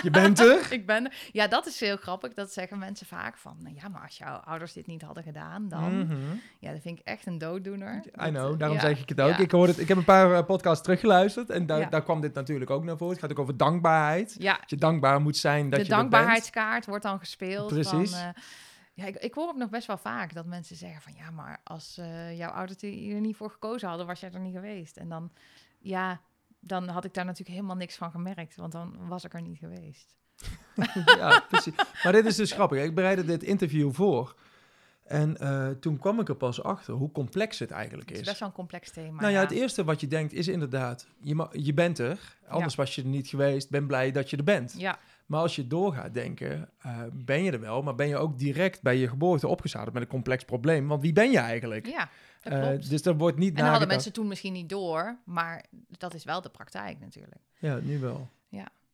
Je bent er. ik ben er. Ja, dat is heel grappig. Dat zeggen mensen vaak van... Nou ja, maar als jouw ouders dit niet hadden gedaan, dan... Mhm. Ja, dat vind ik echt een dooddoener. I know, daarom ja, zeg ik het ook. ja. Ik, hoorde het, ik heb een paar eh, podcasts teruggeluisterd en daar, Ja. daar kwam dit natuurlijk ook naar voren. Het gaat ook over dankbaarheid. Ja, Dat je dankbaar moet zijn dat de je bent. dankbaarheidskaart wordt dan gespeeld. Precies. Van, eh, ja, ik, ik hoor ook nog best wel vaak dat mensen zeggen van... Ja, maar als eh, jouw ouders er niet voor gekozen hadden, was jij er niet geweest. En dan, ja, dan had ik daar natuurlijk helemaal niks van gemerkt. Want dan was ik er niet geweest. ja, precies. Maar dit is dus grappig. Ik bereidde dit interview voor. En eh, toen kwam ik er pas achter hoe complex het eigenlijk Het is is. best wel een complex thema. nou ja, het eerste wat je denkt is inderdaad, je, je bent er. Anders was je er niet geweest. Ben blij dat je er bent. Ja, Maar als je doorgaat denken, eh, ben je er wel, maar ben je ook direct bij je geboorte opgezadeld met een complex probleem. Want wie ben je eigenlijk? ja Eh, dus er wordt niet en dat hadden mensen toen misschien niet door, maar dat is wel de praktijk natuurlijk. Ja, nu wel.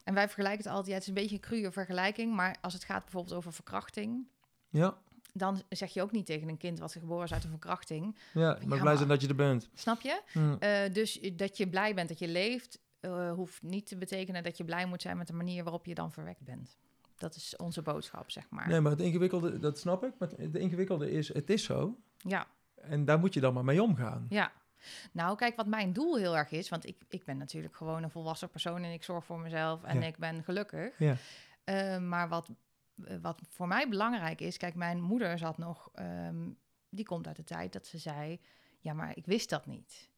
En wij vergelijken het altijd, ja, het is een beetje een cruwe vergelijking, maar als het gaat bijvoorbeeld over verkrachting, Ja, dan zeg je ook niet tegen een kind wat geboren is uit een verkrachting, ja maar Ja, blij maar- zijn dat je er bent. snap je? Hm. Eh, dus dat je blij bent dat je leeft, eh, hoeft niet te betekenen dat je blij moet zijn met de manier waarop je dan verwekt bent. Dat is onze boodschap, zeg maar. Nee, maar het ingewikkelde, dat snap ik. Maar het ingewikkelde is, het is zo. Ja, En daar moet je dan maar mee omgaan. ja. Nou, kijk, wat mijn doel heel erg is, want ik, ik ben natuurlijk gewoon een volwassen persoon en ik zorg voor mezelf en Ja. ik ben gelukkig. Ja. Eh, maar wat, eh, wat voor mij belangrijk is, kijk, mijn moeder zat nog, ehm, die komt uit de tijd dat ze zei, ja, maar ik wist dat niet.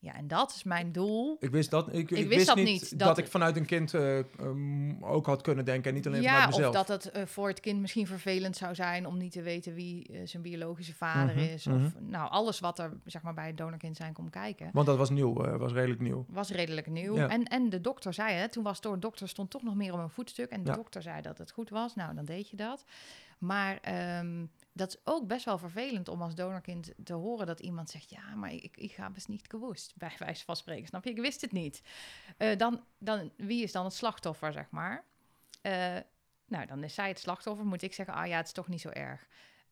Ja, en dat is mijn doel. Ik wist dat, ik, ik wist wist dat niet dat, dat- ik vanuit een kind eh, ehm, ook had kunnen denken en niet alleen ja, vanuit of mezelf. dat het eh, voor het kind misschien vervelend zou zijn om niet te weten wie eh, zijn biologische vader Mhm, is. Of nou, alles wat er zeg maar, bij het donorkind zijn komt kijken. Want dat was nieuw, was redelijk nieuw. Was redelijk nieuw. Ja. En, en de dokter zei het. Toen was door de dokter stond toch nog meer op een voetstuk. En de Ja. dokter zei dat het goed was. Nou, dan deed je dat. Maar ehm, dat is ook best wel vervelend om als donorkind te horen dat iemand zegt: Ja, maar ik, ik ga best niet gewust. Bij wijze van spreken, snap je? Ik wist het niet. Eh, dan, dan, wie is dan het slachtoffer, zeg maar? Eh, nou, dan is zij het slachtoffer. Moet ik zeggen: Ah ja, het is toch niet zo erg.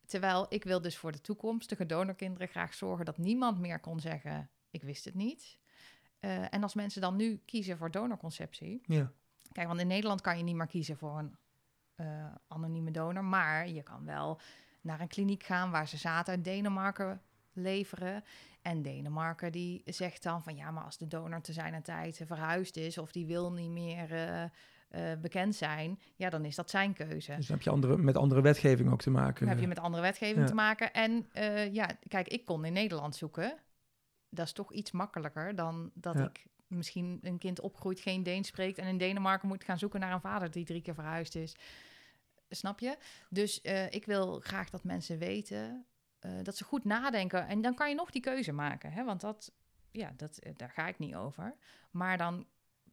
Terwijl ik wil dus voor de toekomstige donorkinderen graag zorgen dat niemand meer kon zeggen: Ik wist het niet. Eh, en als mensen dan nu kiezen voor donorconceptie. Ja. Kijk, want in Nederland kan je niet meer kiezen voor een anonieme donor. Maar je kan wel naar een kliniek gaan waar ze zaten uit Denemarken leveren. En Denemarken die zegt dan van ja, maar als de donor te zijn tijd verhuisd is of die wil niet meer eh, eh, bekend zijn, ja, dan is dat zijn keuze. Dus dan heb je andere, met andere wetgeving ook te maken. Dan heb je met andere wetgeving Ja. te maken. En eh, ja, kijk, ik kon in Nederland zoeken. Dat is toch iets makkelijker dan dat Ja. ik misschien een kind opgroeit, geen Deens spreekt... en in Denemarken moet gaan zoeken naar een vader die drie keer verhuisd is. Snap je? Dus eh, ik wil graag dat mensen weten eh, dat ze goed nadenken. En dan kan je nog die keuze maken, hè? want dat, ja, dat, eh, daar ga ik niet over. Maar dan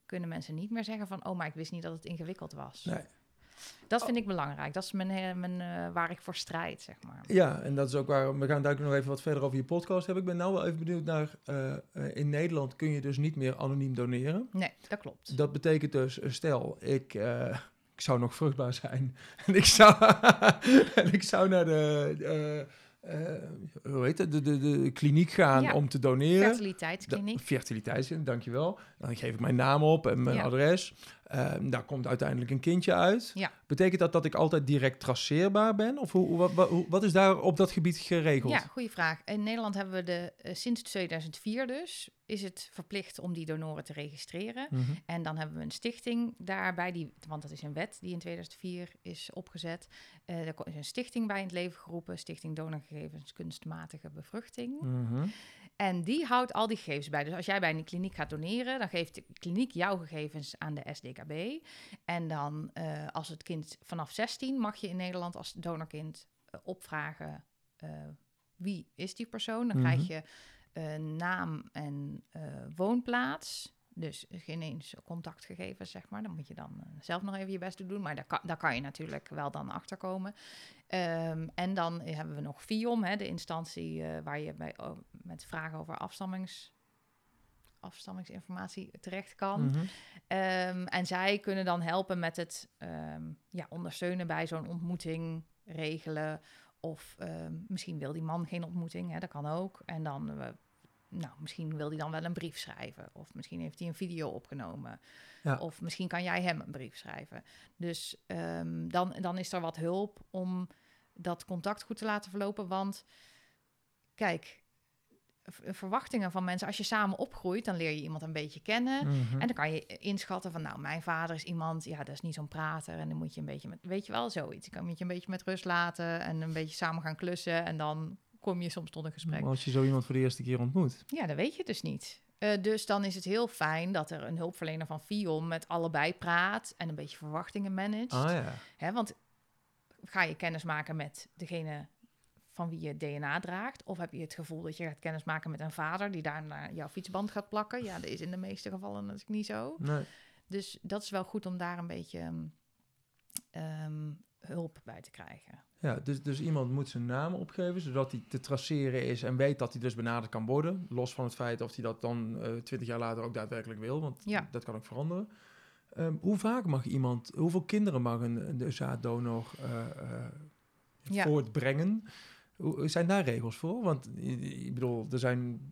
kunnen mensen niet meer zeggen van... oh, maar ik wist niet dat het ingewikkeld was. Nee. Dat vind ik belangrijk. Dat is mijn, mijn, waar ik voor strijd, zeg maar. Ja, en dat is ook waar. We gaan duiken nog even wat verder over je podcast hebben. Ik ben nou wel even benieuwd naar. in Nederland kun je dus niet meer anoniem doneren. Nee, dat klopt. Dat betekent dus, stel, ik, ik zou nog vruchtbaar zijn. En ik zou, en ik zou naar de. eh, eh, hoe heet het? De, de, de kliniek gaan Ja. om te doneren. Fertiliteitskliniek. Da- Fertiliteitskliniek, dankjewel. Dan geef ik mijn naam op en mijn Ja. adres. Ehm, daar komt uiteindelijk een kindje uit. Ja. Betekent dat dat ik altijd direct traceerbaar ben? Of hoe, hoe- wat, wat, hoe- wat is daar op dat gebied geregeld? Ja, goede vraag. In Nederland hebben we de, eh, sinds 2004 dus, is het verplicht om die donoren te registreren. Mhm. En dan hebben we een stichting daarbij, die, want dat is een wet die in 2004 is opgezet. Eh er is een stichting bij in het leven geroepen, Stichting Donorgegevens Kunstmatige Bevruchting. Mhm. En die houdt al die gegevens bij. Dus als jij bij een kliniek gaat doneren, dan geeft de kliniek jouw gegevens aan de SDKB. En dan, eh, als het kind vanaf 16, mag je in Nederland als donorkind eh, opvragen eh, wie is die persoon. Dan Mhm. krijg je eh, naam en woonplaats. Dus geen eens contactgegevens, zeg maar. Dan moet je dan eh, zelf nog even je best doen. Maar daar kan, daar kan je natuurlijk wel dan achter komen. Ehm, en dan hebben we nog FIOM, hè, de instantie eh, waar je bij, oh, met vragen over afstammings, afstammingsinformatie terecht kan. Mhm. Ehm, en zij kunnen dan helpen met het ehm, ja, ondersteunen bij zo'n ontmoeting regelen. Of misschien wil die man geen ontmoeting, hè, dat kan ook. En dan, eh, nou, misschien wil hij dan wel een brief schrijven. Of misschien heeft hij een video opgenomen. Ja. Of misschien kan jij hem een brief schrijven. Dus ehm, dan, dan is er wat hulp om dat contact goed te laten verlopen. Want kijk, verwachtingen van mensen, als je samen opgroeit, dan leer je iemand een beetje kennen. Mhm. En dan kan je inschatten van, nou, mijn vader is iemand, ja, dat is niet zo'n prater. En dan moet je een beetje met, weet je wel, zoiets. Dan moet je een beetje met rust laten en een beetje samen gaan klussen. En dan kom je soms tot een gesprek. Maar Als je zo iemand voor de eerste keer ontmoet. Ja, dat weet je dus niet. Eh, dus dan is het heel fijn dat er een hulpverlener van FIOM met allebei praat en een beetje verwachtingen managt. Ah ja. Hè, want ga je kennis maken met degene van wie je DNA draagt? Of heb je het gevoel dat je gaat kennis maken met een vader die daar naar jouw fietsband gaat plakken? Ja, dat is in de meeste gevallen natuurlijk niet zo. Nee. Dus dat is wel goed om daar een beetje ehm, ehm, hulp bij te krijgen. Ja, dus, dus iemand moet zijn naam opgeven, zodat hij te traceren is en weet dat hij dus benaderd kan worden. Los van het feit of hij dat dan eh, twintig jaar later ook daadwerkelijk wil, want Ja. dat kan ook veranderen. Ehm, hoe vaak mag iemand, hoeveel kinderen mag een, een zaaddonor eh, eh, Ja. voortbrengen? Hoe, zijn daar regels voor? Want ik bedoel, er zijn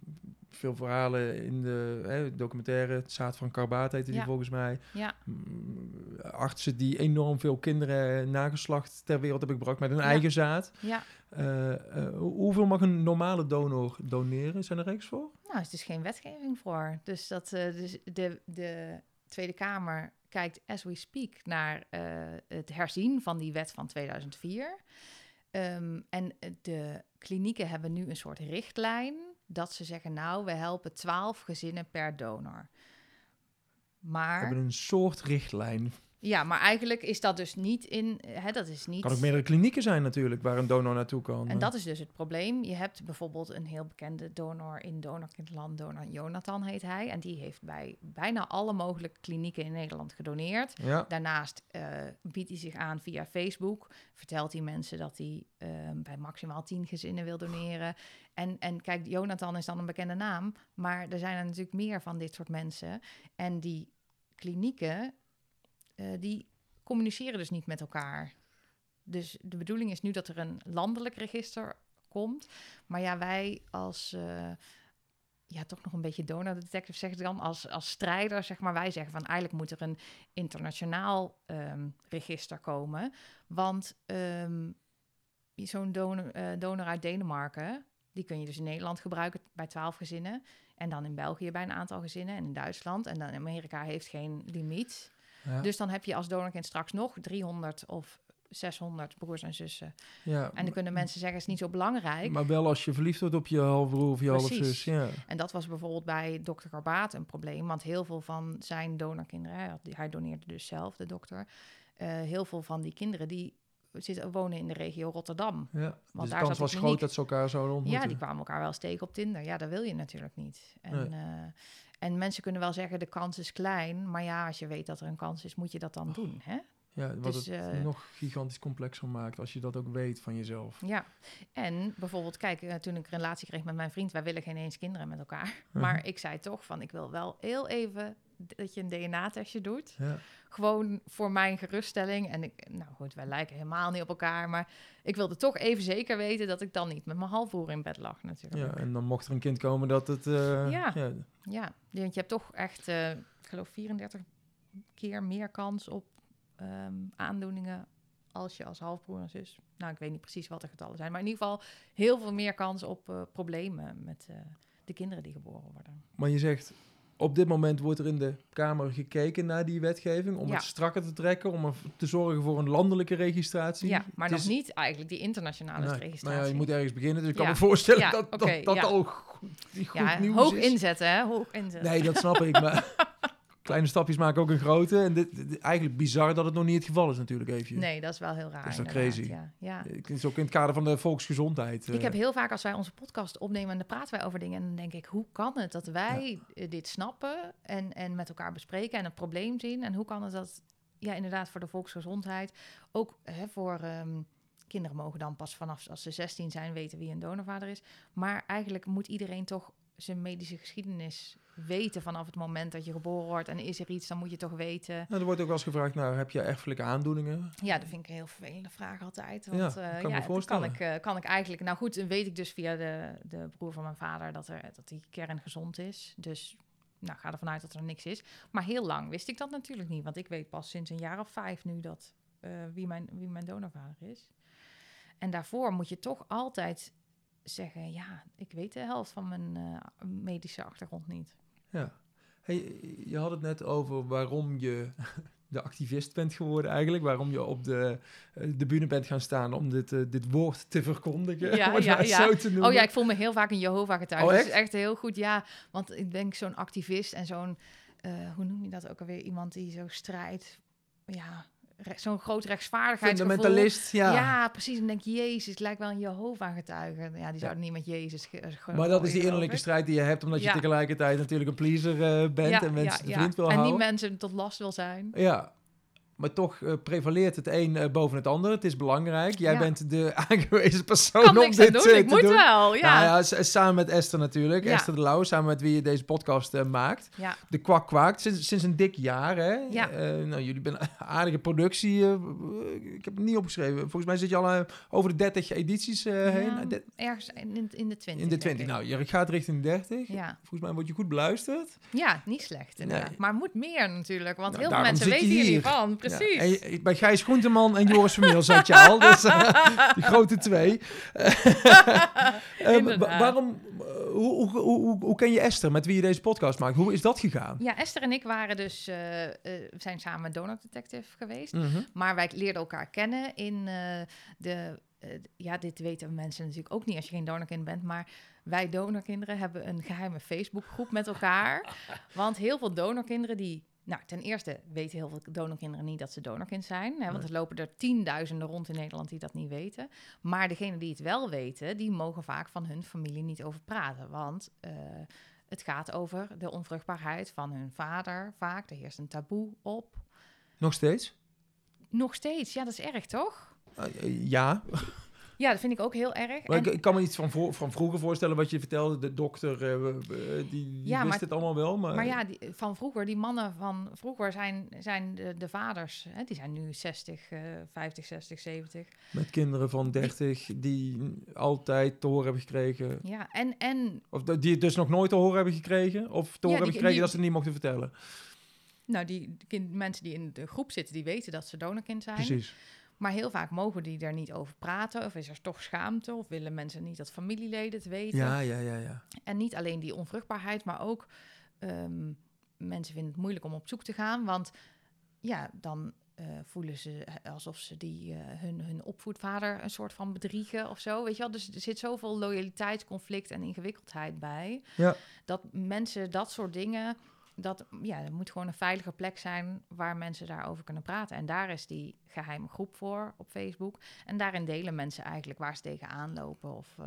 veel verhalen in de hè, documentaire, het zaad van Karbaat heette die volgens mij. Ja, Mm, Artsen die enorm veel kinderen nageslacht ter wereld hebben gebracht met hun Ja. eigen zaad. ja. Eh, eh, hoe- hoeveel mag een normale donor doneren? Zijn er regels voor? Nou, er is dus geen wetgeving voor. Dus, dat, eh, dus de, de Tweede Kamer kijkt as we speak naar eh, het herzien van die wet van 2004. Ehm, en de klinieken hebben nu een soort richtlijn dat ze zeggen, nou, we helpen 12 gezinnen per donor. We Maar, hebben een soort richtlijn. Ja, maar eigenlijk is dat dus niet in, hè, dat is niet... kan ook meerdere klinieken zijn natuurlijk, waar een donor naartoe kan. En dat is dus het probleem. Je hebt bijvoorbeeld een heel bekende donor in Donorkindland, donor Jonathan heet hij. En die heeft bij bijna alle mogelijke klinieken in Nederland gedoneerd. Ja, Daarnaast eh, biedt hij zich aan via Facebook. Vertelt hij mensen dat hij eh, bij maximaal tien gezinnen wil doneren. En, en kijk, Jonathan is dan een bekende naam. Maar er zijn er natuurlijk meer van dit soort mensen. En die klinieken, eh, die communiceren dus niet met elkaar. Dus de bedoeling is nu dat er een landelijk register komt. Maar ja, wij als... eh, ja, toch nog een beetje donor detective zeg dan als, als strijder, zeg maar. Wij zeggen van eigenlijk moet er een internationaal ehm, register komen. Want ehm, zo'n donor, eh, donor uit Denemarken, die kun je dus in Nederland gebruiken bij 12 gezinnen. En dan in België bij een aantal gezinnen en in Duitsland. En dan Amerika heeft geen limiet. Ja, Dus dan heb je als donorkind straks nog 300 of 600 broers en zussen. ja. En dan kunnen mensen zeggen, het is niet zo belangrijk. Maar wel als je verliefd wordt op je halfbroer of je halfzus. Ja. En dat was bijvoorbeeld bij dokter Garbaat een probleem. Want heel veel van zijn donorkinderen, hij, doneerde dus zelf, de dokter. eh, heel veel van die kinderen die zitten, wonen in de regio Rotterdam. ja. Dus de daar kans zat was de groot dat ze elkaar zouden ontmoeten. Ja, die kwamen elkaar wel steken op Tinder. Ja, dat wil je natuurlijk niet. En, Nee. eh, en mensen kunnen wel zeggen, de kans is klein. Maar ja, als je weet dat er een kans is, moet je dat dan doen. Hè? Ja, wat Dus, het eh, nog gigantisch complexer maakt als je dat ook weet van jezelf. Ja, en bijvoorbeeld, kijk, eh, toen ik een relatie kreeg met mijn vriend, wij willen geen eens kinderen met elkaar. Maar ik zei toch van, ik wil wel heel even dat je een DNA-testje doet. Ja. Gewoon voor mijn geruststelling. En ik, nou goed, wij lijken helemaal niet op elkaar. Maar ik wilde toch even zeker weten dat ik dan niet met mijn halfbroer in bed lag natuurlijk. ja, en dan mocht er een kind komen dat het... eh, Ja. ja. Ja, want je hebt toch echt, eh, ik geloof 34 keer meer kans op ehm, aandoeningen als je als halfbroer en zus. Nou, ik weet niet precies wat de getallen zijn, maar in ieder geval heel veel meer kans op eh, problemen met de kinderen die geboren worden. Maar je zegt, op dit moment wordt er in de Kamer gekeken naar die wetgeving... om Ja. het strakker te trekken, om te zorgen voor een landelijke registratie. Ja, maar Het nog is- niet eigenlijk die internationale Nee, registratie. Nou ja, je moet ergens beginnen, dus ik kan me voorstellen Ja, dat dat, dat al goed, goed ja, nieuws hoog is. inzetten, hè? Hoog inzetten. Nee, dat snap ik, maar kleine stapjes maken ook een grote. En dit, dit- eigenlijk bizar dat het nog niet het geval is natuurlijk even. Nee, dat is wel heel raar. is toch inderdaad, crazy? Ja, ja. Het is ook in het kader van de volksgezondheid. Ik eh, heb heel vaak als wij onze podcast opnemen en dan praten wij over dingen en dan denk ik, hoe kan het dat wij eh, dit snappen en, en met elkaar bespreken en een probleem zien en hoe kan het dat, ja inderdaad voor de volksgezondheid, ook hè, voor ehm, kinderen mogen dan pas vanaf als ze 16 zijn weten wie een donorvader is, maar eigenlijk moet iedereen toch zijn medische geschiedenis weten vanaf het moment dat je geboren wordt en is er iets, dan moet je toch weten. Nou, er wordt ook wel eens gevraagd, nou, heb je erfelijke aandoeningen? Ja, dat vind ik een heel vervelende vraag altijd. Ja, Want eh, kan me ja, voorstellen. kan ik, eh, kan ik eigenlijk... Nou goed, dan weet ik dus via de, de broer van mijn vader dat, er, dat die kern gezond is. Dus nou, ga ervan uit dat er niks is. Maar heel lang wist ik dat natuurlijk niet. Want ik weet pas sinds een jaar of vijf nu dat, eh, wie, mijn, wie mijn donorvader is. En daarvoor moet je toch altijd zeggen... ja, ik weet de helft van mijn eh, medische achtergrond niet. Ja. Hey, je had het net over waarom je de activist bent geworden eigenlijk. Waarom je op de, eh, de bühne bent gaan staan om dit, eh, dit woord te verkondigen. Ja, het ja, ja. zo te noemen. Oh ja, ik voel me heel vaak een Jehovah-getuige. Oh, dat is echt? echt heel goed, ja. Want ik denk zo'n activist en zo'n, hoe noem je dat ook alweer? Iemand die zo strijdt, ja, zo'n groot rechtsvaardigheidsgevoel. Fundamentalist, ja. Ja. precies. En dan denk je, Jezus, lijkt wel een Jehovah-getuige. Ja, die zouden niet met Jezus... ge- Maar dat is die innerlijke strijd die je hebt, omdat je tegelijkertijd natuurlijk een pleaser eh, bent en mensen vriend wil En houden. niet mensen tot last wil zijn. Ja, maar toch eh, prevaleert het een eh, boven het ander. Het is belangrijk. Jij Ja. bent de aangewezen persoon Kan om dit doen, eh, ik te moet doen. wel, ja. Nou ja, samen met Esther natuurlijk. Ja. Esther de Lauw, samen met wie je deze podcast maakt. De kwak kwaakt, sinds, sinds een dik jaar hè. Nou, jullie hebben een aardige productie. ik heb het niet opgeschreven. Volgens mij zit je al over de 30 edities heen. Ergens in, in de twintig. in de denk 20. ik. Nou, je gaat richting de 30. Ja. Volgens mij word je goed beluisterd. ja, niet slecht inderdaad. Nee. Maar moet meer natuurlijk, want Nou, heel veel mensen weten hier niet hier. Ja. En bij Gijs Groenteman en Joris Vermeel zat je al. Dus, eh, de grote twee. Eh, wa- waarom, eh, hoe, hoe, hoe, ken je Esther, met wie je deze podcast maakt? Hoe is dat gegaan? Ja, Esther en ik waren dus, eh, eh, we zijn samen donor detective geweest. Mhm. Maar wij leerden elkaar kennen in eh, de, eh, ja, dit weten mensen natuurlijk ook niet als je geen donorkind bent, maar wij donorkinderen hebben een geheime Facebookgroep met elkaar. Want heel veel donorkinderen die... Nou, ten eerste weten heel veel donorkinderen niet dat ze donorkind zijn. Hè, want Nee. er lopen er tienduizenden rond in Nederland die dat niet weten. Maar degenen die het wel weten, die mogen vaak van hun familie niet over praten. Want eh, het gaat over de onvruchtbaarheid van hun vader vaak. Er heerst een taboe op. Nog steeds? Nog steeds, ja, dat is erg, toch? Eh, eh, ja, Ja, dat vind ik ook heel erg. maar En- ik, ik kan me iets van, voor, van vroeger voorstellen wat je vertelde. De dokter, eh, die, die Ja, wist maar- het allemaal wel. Maar, Maar ja, die, van vroeger, die mannen van vroeger zijn, zijn de, de vaders, hè, die zijn nu 60, eh 50, 60, 70. Met kinderen van 30 die altijd te horen hebben gekregen. Ja, en, en Of die het dus nog nooit te horen hebben gekregen. Of te Ja, horen hebben gekregen dat ze het niet mochten vertellen. nou, die kind, mensen die in de groep zitten, die weten dat ze donorkind zijn. Precies. Maar heel vaak mogen die er niet over praten. Of is er toch schaamte. Of willen mensen niet dat familieleden het weten. Ja, ja, ja, ja. En niet alleen die onvruchtbaarheid, maar ook ehm, mensen vinden het moeilijk om op zoek te gaan. Want ja, dan eh, voelen ze alsof ze die, eh, hun, hun opvoedvader een soort van bedriegen of zo. Weet je wel? Dus er zit zoveel loyaliteitsconflict en ingewikkeldheid bij. Ja. Dat mensen dat soort dingen. Dat, ja, er moet gewoon een veilige plek zijn waar mensen daarover kunnen praten. En daar is die geheime groep voor op Facebook. En daarin delen mensen eigenlijk waar ze tegenaan lopen of eh,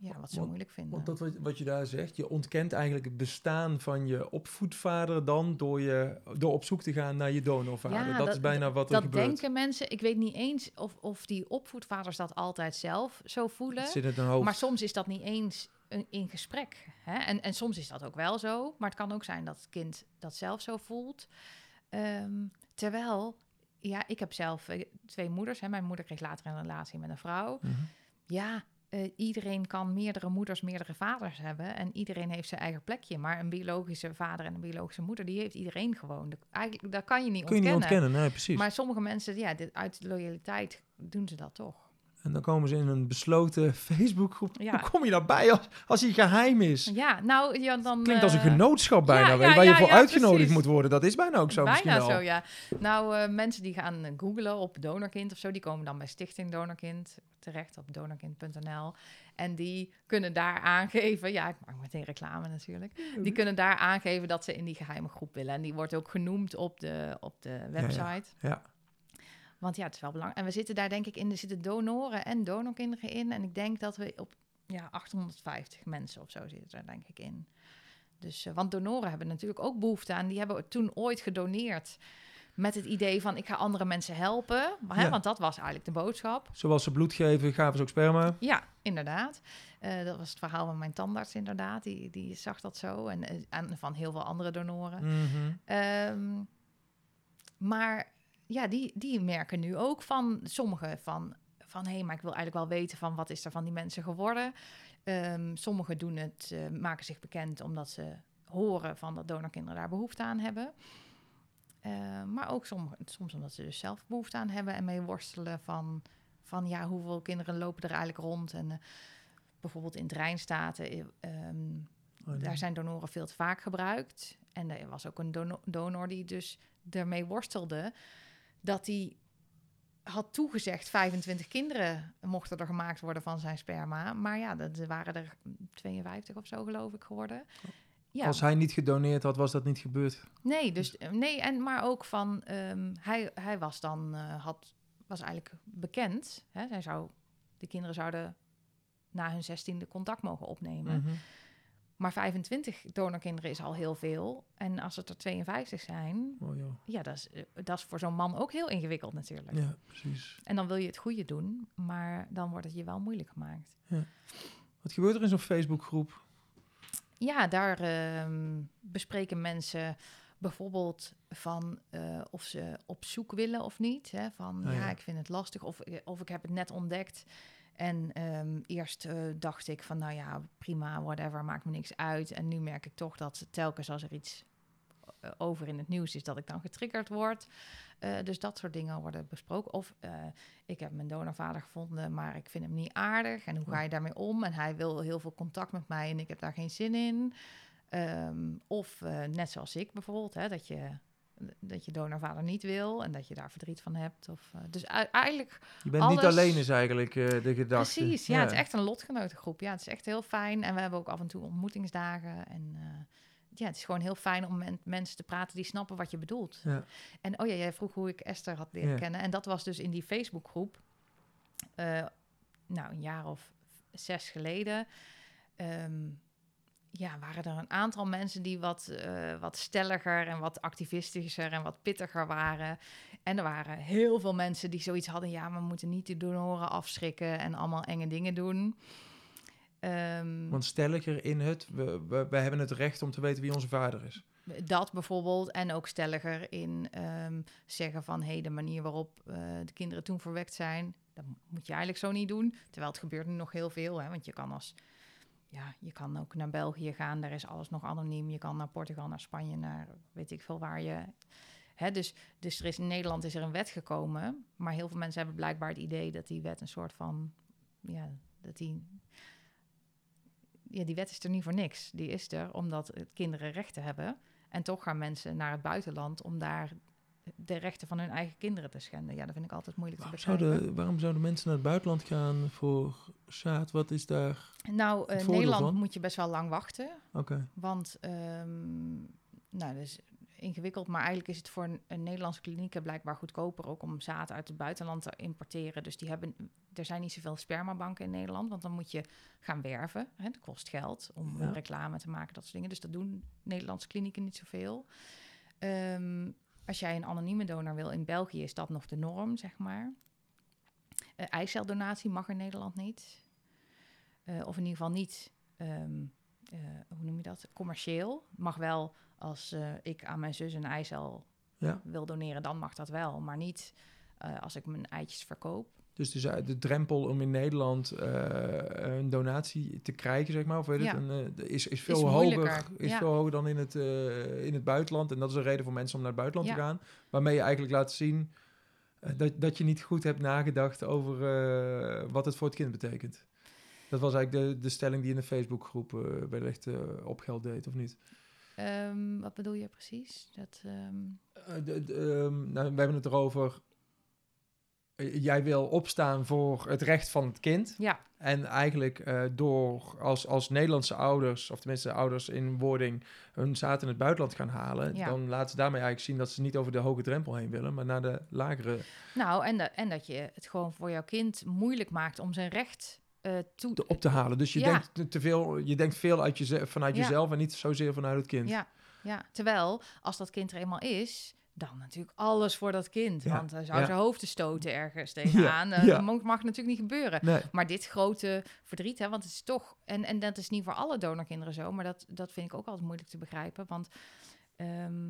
ja, wat ze Want- moeilijk vinden. Want dat wat, wat je daar zegt, je ontkent eigenlijk het bestaan van je opvoedvader dan door, je, door op zoek te gaan naar je donorvader. Ja, dat, dat- is bijna wat er dat gebeurt. denken mensen. Ik weet niet eens of, of die opvoedvaders dat altijd zelf zo voelen. Het zit hoofd. Maar soms is dat niet eens een, in gesprek. Hè? En, en soms is dat ook wel zo. Maar het kan ook zijn dat het kind dat zelf zo voelt. Ehm, terwijl, ja, ik heb zelf eh, twee moeders. Hè. Mijn moeder kreeg later een relatie met een vrouw. Mhm. Ja, eh, iedereen kan meerdere moeders, meerdere vaders hebben. En iedereen heeft zijn eigen plekje. Maar een biologische vader en een biologische moeder, die heeft iedereen gewoon. Dat- Eigenlijk, dat kan je niet Kun je niet ontkennen, nee, precies. Maar sommige mensen, ja, dit, uit loyaliteit doen ze dat toch. En dan komen ze in een besloten Facebookgroep. Ja. Hoe kom je daarbij als, als hij geheim is? Ja, nou, ja, dan... Klinkt als een eh, genootschap bijna, ja, waar je voor uitgenodigd precies. moet worden. Dat is bijna ook zo Bijna misschien wel. zo, ja. Nou, eh, mensen die gaan eh, googlen op donorkind of zo, die komen dan bij Stichting Donorkind terecht op donorkind.nl. En die kunnen daar aangeven, ja, ik maak meteen reclame natuurlijk. Die kunnen daar aangeven dat ze in die geheime groep willen. En die wordt ook genoemd op de, op de website. Ja. Want ja, het is wel belangrijk. En we zitten daar denk ik in, er zitten donoren en donorkinderen in. En ik denk dat we op ja, 850 mensen of zo zitten er denk ik in. Dus, eh, want donoren hebben natuurlijk ook behoefte aan. Die hebben toen ooit gedoneerd met het idee van ik ga andere mensen helpen. Maar, hè, Ja. Want dat was eigenlijk de boodschap. Zoals ze bloed geven, gaven ze ook sperma. Ja, inderdaad. Eh, dat was het verhaal van mijn tandarts inderdaad. Die, die zag dat zo. En, eh, en van heel veel andere donoren. Mhm. Ehm, maar ja, die, die merken nu ook van sommigen van, van hé, maar ik wil eigenlijk wel weten van wat is er van die mensen geworden. Ehm sommigen doen het, eh, maken zich bekend omdat ze horen van dat donorkinderen daar behoefte aan hebben. Eh, maar ook sommige, soms omdat ze dus zelf behoefte aan hebben en mee worstelen van, van ja, hoeveel kinderen lopen er eigenlijk rond. En eh, bijvoorbeeld in het Rijnstaten, eh, ehm, Oh, nee. daar zijn donoren veel te vaak gebruikt. En er was ook een dono- donor die dus ermee worstelde dat hij had toegezegd 25 kinderen mochten er gemaakt worden van zijn sperma. Maar ja, dat waren er 52 of zo geloof ik geworden. Ja, Als hij niet gedoneerd had, was dat niet gebeurd. nee, dus nee, en maar ook van ehm, hij, hij was dan eh, had was eigenlijk bekend. Hè? Hij zou de kinderen zouden na hun zestiende contact mogen opnemen. Mhm. Maar 25 donorkinderen is al heel veel. En als het er 52 zijn, Oh, joh. ja, dat is, eh, dat is voor zo'n man ook heel ingewikkeld natuurlijk. Ja, precies. En dan wil je het goede doen, maar dan wordt het je wel moeilijk gemaakt. Wat gebeurt er in zo'n Facebookgroep? Ja, daar ehm, bespreken mensen bijvoorbeeld van eh, of ze op zoek willen of niet. Hè? Van Ah, ja, ja. ik vind het lastig of, eh, of ik heb het net ontdekt. En ehm, eerst eh, dacht ik van nou ja, prima, whatever, maakt me niks uit. En nu merk ik toch dat telkens als er iets eh, over in het nieuws is, dat ik dan getriggerd word. Eh, dus dat soort dingen worden besproken. Of ik heb mijn donorvader gevonden, maar ik vind hem niet aardig. En hoe ga je daarmee om? En hij wil heel veel contact met mij en ik heb daar geen zin in. Ehm, of net zoals ik bijvoorbeeld, hè, dat je dat je donorvader niet wil en dat je daar verdriet van hebt. Of, uh, dus eigenlijk. Je bent niet alleen, is eigenlijk eh, de gedachte. Precies, ja, het is echt een lotgenotengroep. Ja, het is echt heel fijn. En we hebben ook af en toe ontmoetingsdagen. En eh, ja, het is gewoon heel fijn om met mensen te praten die snappen wat je bedoelt. Ja. En oh ja, jij vroeg hoe ik Esther had leren Ja. kennen. En dat was dus in die Facebookgroep. eh, nou, een jaar of zes geleden. ehm, ja, waren er een aantal mensen die wat, eh, wat stelliger en wat activistischer en wat pittiger waren. En er waren heel veel mensen die zoiets hadden. Ja, we moeten niet de donoren afschrikken en allemaal enge dingen doen. Ehm, Want stelliger in het, we, we, we hebben het recht om te weten wie onze vader is. Dat bijvoorbeeld. En ook stelliger in ehm, zeggen van... hé, hey, de manier waarop eh, de kinderen toen verwekt zijn... dat moet je eigenlijk zo niet doen. Terwijl het gebeurt nu nog heel veel. Hè? Want je kan als... Ja, je kan ook naar België gaan. Daar is alles nog anoniem. Je kan naar Portugal, naar Spanje, naar weet ik veel waar je... Hè, dus dus er is, in Nederland is er een wet gekomen. Maar heel veel mensen hebben blijkbaar het idee dat die wet een soort van... Ja, dat die... Ja, die wet is er niet voor niks. Die is er omdat kinderen rechten hebben. En toch gaan mensen naar het buitenland om daar de rechten van hun eigen kinderen te schenden. Ja, dat vind ik altijd moeilijk Waarom te begrijpen. zouden, waarom zouden mensen naar het buitenland gaan voor zaad? Wat is daar... Nou, het in voordeel Nederland van? moet je best wel lang wachten. Oké, Want, ehm, nou, dat is ingewikkeld. Maar eigenlijk is het voor een, een Nederlandse klinieken blijkbaar goedkoper ook om zaad uit het buitenland te importeren. Dus die hebben, er zijn niet zoveel spermabanken in Nederland. Want dan moet je gaan werven. Hè, dat kost geld om Ja. eh, reclame te maken, dat soort dingen. Dus dat doen Nederlandse klinieken niet zoveel. Ehm, als jij een anonieme donor wil in België, is dat nog de norm, zeg maar. Eh eiceldonatie mag in Nederland niet. Eh, of in ieder geval niet, ehm, eh, hoe noem je dat, commercieel. Mag wel als ik aan mijn zus een eicel ja. wil doneren, dan mag dat wel. Maar niet als ik mijn eitjes verkoop. Dus de, de drempel om in Nederland eh, een donatie te krijgen, zeg maar, of weet Ja. het, een, eh, is, is veel hoger, is ja. veel hoger dan in het, eh, in het buitenland. En dat is een reden voor mensen om naar het buitenland te gaan. Waarmee je eigenlijk laat zien dat, dat je niet goed hebt nagedacht over wat het voor het kind betekent. Dat was eigenlijk de, de stelling die in de Facebookgroep eh, op geld deed, of niet? Ehm, wat bedoel je precies? Dat, ehm, Eh, de- de, ehm, nou, we hebben het erover. Eh, jij wil opstaan voor het recht van het kind. ja, En eigenlijk eh, door als, als Nederlandse ouders, of tenminste ouders in wording, hun zaad in het buitenland gaan halen, Ja. dan laten ze daarmee eigenlijk zien dat ze niet over de hoge drempel heen willen, maar naar de lagere nou, en, de- en dat je het gewoon voor jouw kind moeilijk maakt om zijn recht eh toe te, op te halen. Dus je Ja. denkt te- veel, je denkt veel uit jeze- vanuit Ja. jezelf en niet zozeer vanuit het kind. Ja, ja, terwijl als dat kind er eenmaal is, dan natuurlijk alles voor dat kind. Ja, Want hij zou ja. zijn hoofd te stoten ergens tegenaan. Eh, ja. Dat mag, mag natuurlijk niet gebeuren. Nee. Maar dit grote verdriet, hè, want het is toch... En, en dat is niet voor alle donorkinderen zo, maar dat, dat vind ik ook altijd moeilijk te begrijpen. Want ehm,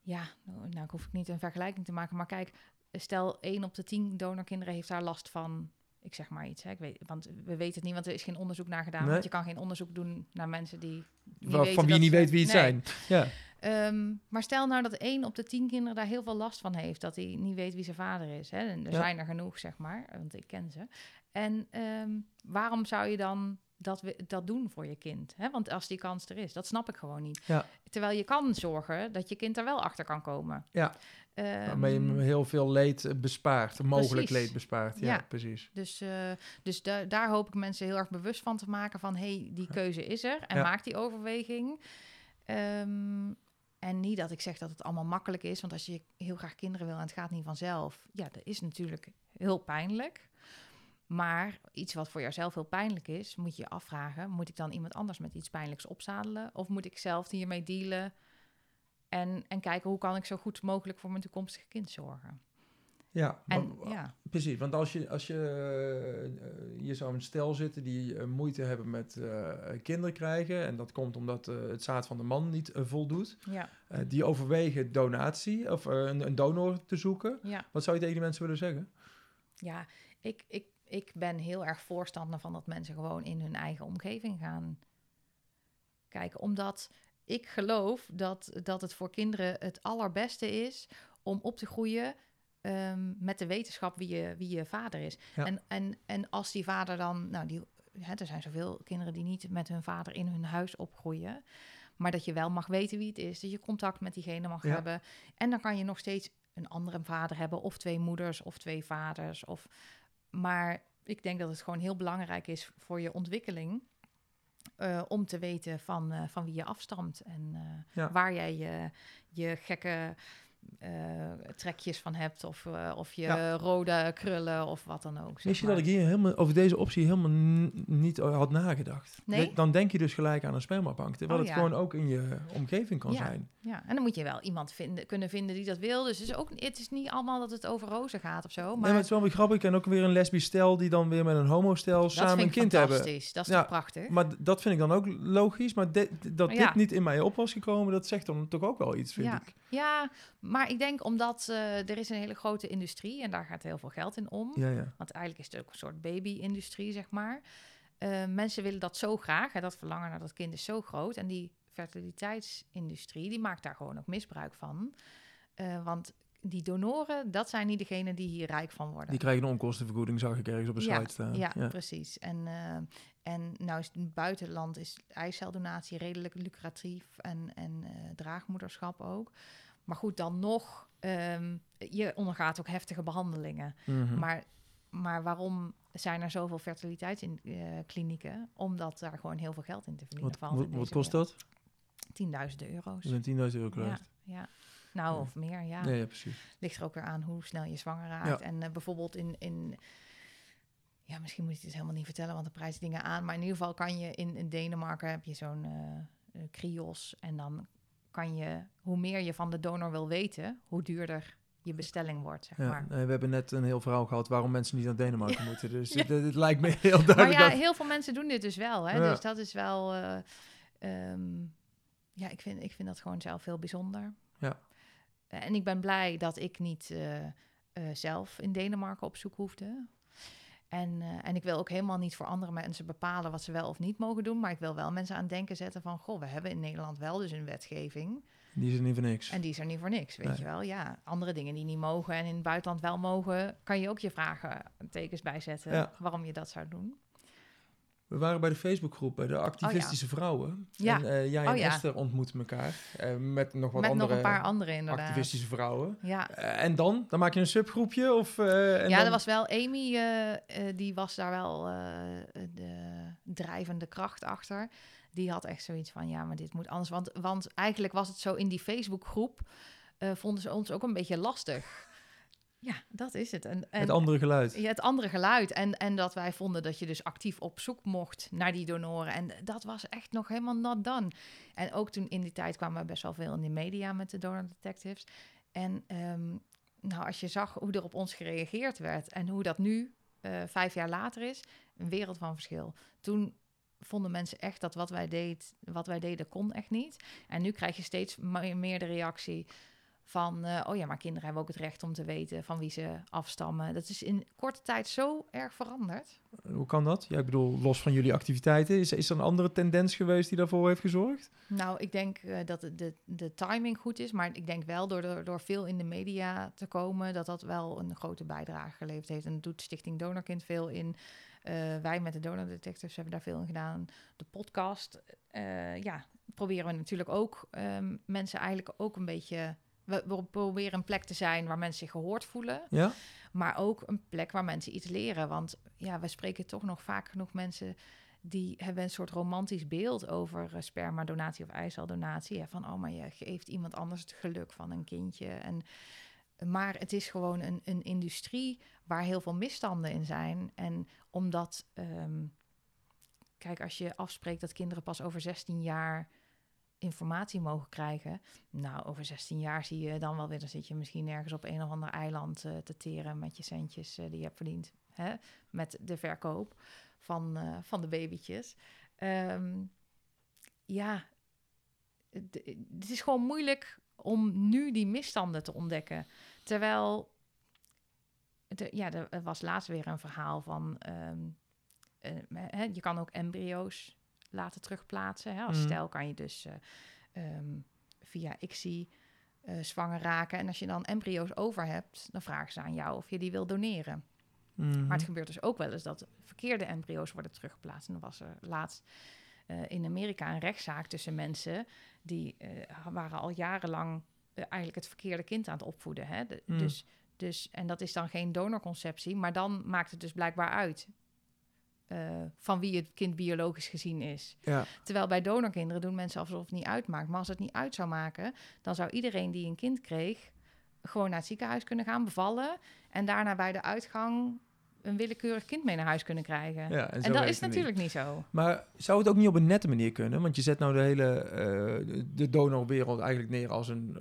ja, nou, nou hoef ik niet een vergelijking te maken. Maar kijk, stel één op de tien donorkinderen heeft daar last van... Ik zeg maar iets, hè. Ik weet, want we weten het niet, want er is geen onderzoek naar gedaan. Nee. Want je kan geen onderzoek doen naar mensen die weten van wie dat niet weet wie het Nee. zijn. Ja. Ehm, maar stel nou dat één op de tien kinderen daar heel veel last van heeft. Dat hij niet weet wie zijn vader is. Hè? En er Ja. zijn er genoeg, zeg maar. Want ik ken ze. En ehm, waarom zou je dan dat, we, dat doen voor je kind? Hè? Want als die kans er is, dat snap ik gewoon niet. Ja. Terwijl je kan zorgen dat je kind er wel achter kan komen. Ja. Ehm, Waarmee je hem heel veel leed bespaart, mogelijk Precies. leed bespaart. Ja, Ja. precies. Dus, eh, dus da- daar hoop ik mensen heel erg bewust van te maken van... hé, hey, die keuze is er en maak die overweging. Ehm, en niet dat ik zeg dat het allemaal makkelijk is... want als je heel graag kinderen wil en het gaat niet vanzelf... ja, dat is natuurlijk heel pijnlijk. Maar iets wat voor jouzelf heel pijnlijk is... moet je je afvragen... moet ik dan iemand anders met iets pijnlijks opzadelen... of moet ik zelf hiermee dealen... En, en kijken hoe kan ik zo goed mogelijk voor mijn toekomstige kind zorgen. Ja, En ja, Precies, want als je, als je eh, hier zou een stel zitten die eh, moeite hebben met eh, kinderen krijgen, en dat komt omdat het zaad van de man niet voldoet, ja, die overwegen donatie of een, een donor te zoeken. ja. Wat zou je tegen die mensen willen zeggen? Ja, ik, ik, ik ben heel erg voorstander van dat mensen gewoon in hun eigen omgeving gaan kijken. Omdat ik geloof dat, dat het voor kinderen het allerbeste is om op te groeien ehm, met de wetenschap wie je, wie je vader is. Ja. En, en, en als die vader dan, nou, die, hè, er zijn zoveel kinderen die niet met hun vader in hun huis opgroeien. Maar dat je wel mag weten wie het is. Dat je contact met diegene mag Ja. hebben. En dan kan je nog steeds een andere vader hebben. Of twee moeders of twee vaders. Of... Maar ik denk dat het gewoon heel belangrijk is voor je ontwikkeling. eh, om te weten van, eh, van wie je afstamt. En eh, Ja. waar jij je, je gekke eh, trekjes van hebt. Of, eh, of je Ja. rode krullen of wat dan ook. Wist je maar. dat ik hier helemaal over deze optie helemaal niet had nagedacht? Nee? De- Dan denk je dus gelijk aan een spermabank, terwijl Oh, het ja. gewoon ook in je omgeving kan Ja. zijn. Ja, en dan moet je wel iemand vinden, kunnen vinden die dat wil. Dus het is, ook, het is niet allemaal dat het over rozen gaat of zo. Maar, nee, maar het is wel weer grappig. En ook weer een lesbisch stel die dan weer met een homostel samen een kind hebben. fantastisch. Dat is toch prachtig? Maar dat vind ik dan ook logisch. Maar de- dat dit niet in mij op was gekomen, dat zegt dan toch ook wel iets, vind ik. Ja, maar ik denk omdat eh, er is een hele grote industrie en daar gaat heel veel geld in om. Ja, ja. Want eigenlijk is het ook een soort baby-industrie, zeg maar. Eh, mensen willen dat zo graag. Hè, dat verlangen naar dat kind is zo groot. En die fertiliteitsindustrie, die maakt daar gewoon ook misbruik van. Eh, want die donoren, dat zijn niet degenen die hier rijk van worden. Die krijgen een onkostenvergoeding, zag ik ergens op een Ja, site staan. Ja, ja. precies. En, eh, en nou is het in het buitenland is eiceldonatie redelijk lucratief en, en eh, draagmoederschap ook. Maar goed, dan nog, ehm, je ondergaat ook heftige behandelingen. Mhm. Maar, maar waarom zijn er zoveel fertiliteitsklinieken? Omdat daar gewoon heel veel geld in te verdienen Wat, valt. wat, in wat deze kost dat? Tienduizenden euro's. Dat zijn 10.000 euro kwijt. Ja, ja. Nou, of meer, ja. Nee, ja, precies. Ligt er ook weer aan hoe snel je zwanger raakt. En eh, bijvoorbeeld in, in... Ja, misschien moet ik het helemaal niet vertellen, want er prijzen dingen aan. Maar in ieder geval kan je in, in Denemarken heb je zo'n eh eh, krios. En dan kan je, hoe meer je van de donor wil weten, hoe duurder je bestelling wordt, zeg Ja, maar. we hebben net een heel verhaal gehad waarom mensen niet naar Denemarken moeten. Dus het, lijkt me heel Maar duidelijk ja, dat... heel veel mensen doen dit dus wel. Hè? Dus dat is wel... eh, ehm, ja, ik vind, ik vind dat gewoon zelf heel bijzonder. Ja. Eh, En ik ben blij dat ik niet eh, eh, zelf in Denemarken op zoek hoefde. En, en ik wil ook helemaal niet voor andere mensen bepalen wat ze wel of niet mogen doen. Maar ik wil wel mensen aan het denken zetten van... Goh, we hebben in Nederland wel dus een wetgeving. Die is er niet voor niks. En die is er niet voor niks, weet Nee. je wel. Ja, andere dingen die niet mogen en in het buitenland wel mogen... kan je ook je vragen tekens bijzetten Ja. waarom je dat zou doen. We waren bij de Facebookgroep, bij de activistische vrouwen. Oh Ja. En eh, jij en Oh ja. Esther ontmoeten elkaar. eh, met nog wat Met andere nog een paar andere inderdaad. activistische vrouwen. Ja, Eh, en dan? Dan maak je een subgroepje? Of, en ja dan... er was wel Amy, die was daar wel de drijvende kracht achter. Die had echt zoiets van, ja, maar dit moet anders. Want, want eigenlijk was het zo in die Facebookgroep, vonden ze ons ook een beetje lastig. Ja, dat is het. En, en, Het andere geluid. Ja, het andere geluid. En, en dat wij vonden dat je dus actief op zoek mocht naar die donoren. En dat was echt nog helemaal not done. En ook toen in die tijd kwamen we best wel veel in de media met de donor detectives. En ehm, nou, als je zag hoe er op ons gereageerd werd en hoe dat nu, eh, vijf jaar later is, een wereld van verschil. Toen vonden mensen echt dat wat wij, deed, wat wij deden kon echt niet. En nu krijg je steeds me- meer de reactie van, eh, oh ja, maar kinderen hebben ook het recht om te weten van wie ze afstammen. Dat is in korte tijd zo erg veranderd. Hoe kan dat? Ja, ik bedoel, los van jullie activiteiten, is, is er een andere tendens geweest die daarvoor heeft gezorgd? Nou, ik denk eh, dat de, de, de timing goed is, maar ik denk wel door, door, door veel in de media te komen, dat dat wel een grote bijdrage geleverd heeft. En dat doet Stichting Donorkind veel in. Eh, wij met de Donor Detectives hebben daar veel in gedaan. De podcast, ja, proberen we natuurlijk ook ehm, mensen eigenlijk ook een beetje... We, we proberen een plek te zijn waar mensen zich gehoord voelen. Ja? Maar ook een plek waar mensen iets leren. Want ja, we spreken toch nog vaak genoeg mensen die hebben een soort romantisch beeld over eh, spermadonatie of eiceldonatie. Hè, van, oh, maar je geeft iemand anders het geluk van een kindje. En, maar het is gewoon een, een industrie waar heel veel misstanden in zijn. En omdat, ehm, kijk, als je afspreekt dat kinderen pas over 16 jaar informatie mogen krijgen. Nou, over 16 jaar zie je dan wel weer, dan zit je misschien ergens op een of ander eiland eh, te teren met je centjes eh, die je hebt verdiend. Hè? Met de verkoop van, eh, van de babytjes. Ehm, ja, het is gewoon moeilijk om nu die misstanden te ontdekken. Terwijl, ja, er was laatst weer een verhaal van, ehm, eh, je kan ook embryo's laten terugplaatsen. Hè? Als stel kan je dus eh, ehm, via ICSI eh, zwanger raken. En als je dan embryo's over hebt, dan vragen ze aan jou of je die wil doneren. Mhm. Maar het gebeurt dus ook wel eens dat verkeerde embryo's worden teruggeplaatst. En dan was er laatst eh, in Amerika een rechtszaak tussen mensen die waren al jarenlang eigenlijk het verkeerde kind aan het opvoeden. Hè? De- Mm. dus, dus, en dat is dan geen donorconceptie, maar dan maakt het dus blijkbaar uit eh, van wie het kind biologisch gezien is. Ja, Terwijl bij donorkinderen doen mensen alsof het niet uitmaakt. Maar als het niet uit zou maken, dan zou iedereen die een kind kreeg gewoon naar het ziekenhuis kunnen gaan bevallen en daarna bij de uitgang een willekeurig kind mee naar huis kunnen krijgen. ja, en dat is niet. natuurlijk niet zo. Maar zou het ook niet op een nette manier kunnen? Want je zet nou de hele eh, de donorwereld eigenlijk neer als een,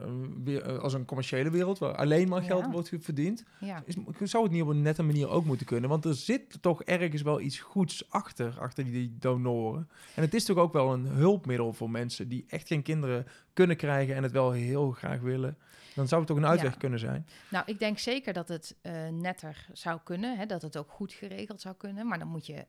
eh, als een commerciële wereld... waar alleen maar geld Ja. wordt verdiend. Ja. Is, zou het niet op een nette manier ook moeten kunnen? Want er zit toch ergens wel iets goeds achter, achter die donoren. En het is toch ook wel een hulpmiddel voor mensen die echt geen kinderen kunnen krijgen en het wel heel graag willen. Dan zou het toch een uitweg Ja. kunnen zijn. Nou, ik denk zeker dat het eh, netter zou kunnen, hè, dat het ook goed geregeld zou kunnen. Maar dan moet je,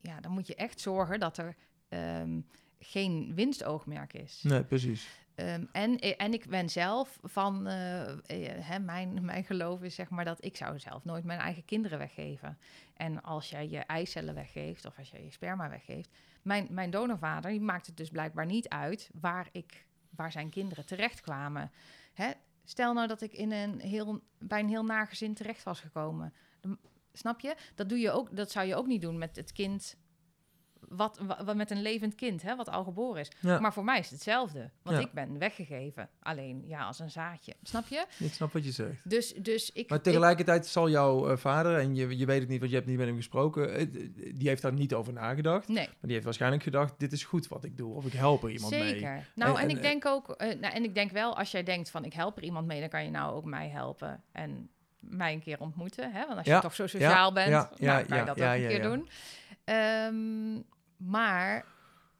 ja, dan moet je echt zorgen dat er ehm, geen winstoogmerk is. Nee, precies. Ehm, en, en ik ben zelf van, eh, eh, hè, mijn, mijn geloof is zeg maar dat ik zou zelf nooit mijn eigen kinderen weggeven. En als jij je eicellen weggeeft of als jij je sperma weggeeft. Mijn, mijn donorvader die maakt het dus blijkbaar niet uit waar, ik, waar zijn kinderen terechtkwamen. Hè? Stel nou dat ik in een heel, bij een heel nagezin terecht was gekomen. Snap je? Dat, doe je ook, dat zou je ook niet doen met het kind... Wat, wa- wa- met een levend kind, hè, wat al geboren is. Ja, Maar voor mij is het hetzelfde. Want Ja. ik ben weggegeven. Alleen ja, als een zaadje. Snap je? ik snap wat je zegt. Dus, dus ik. Maar tegelijkertijd zal jouw eh, vader, en je, je weet het niet, want je hebt niet met hem gesproken, eh, die heeft daar niet over nagedacht. nee, Maar die heeft waarschijnlijk gedacht, dit is goed wat ik doe. Of ik help er iemand mee. zeker. Nou, En- en, en, ik denk ook. eh, nou, en ik denk wel, als jij denkt van ik help er iemand mee, dan kan je nou ook mij helpen. En mij een keer ontmoeten. Hè? Want als Ja, je toch zo sociaal bent, ja, nou, kan je dat ook een keer doen. Ehm, maar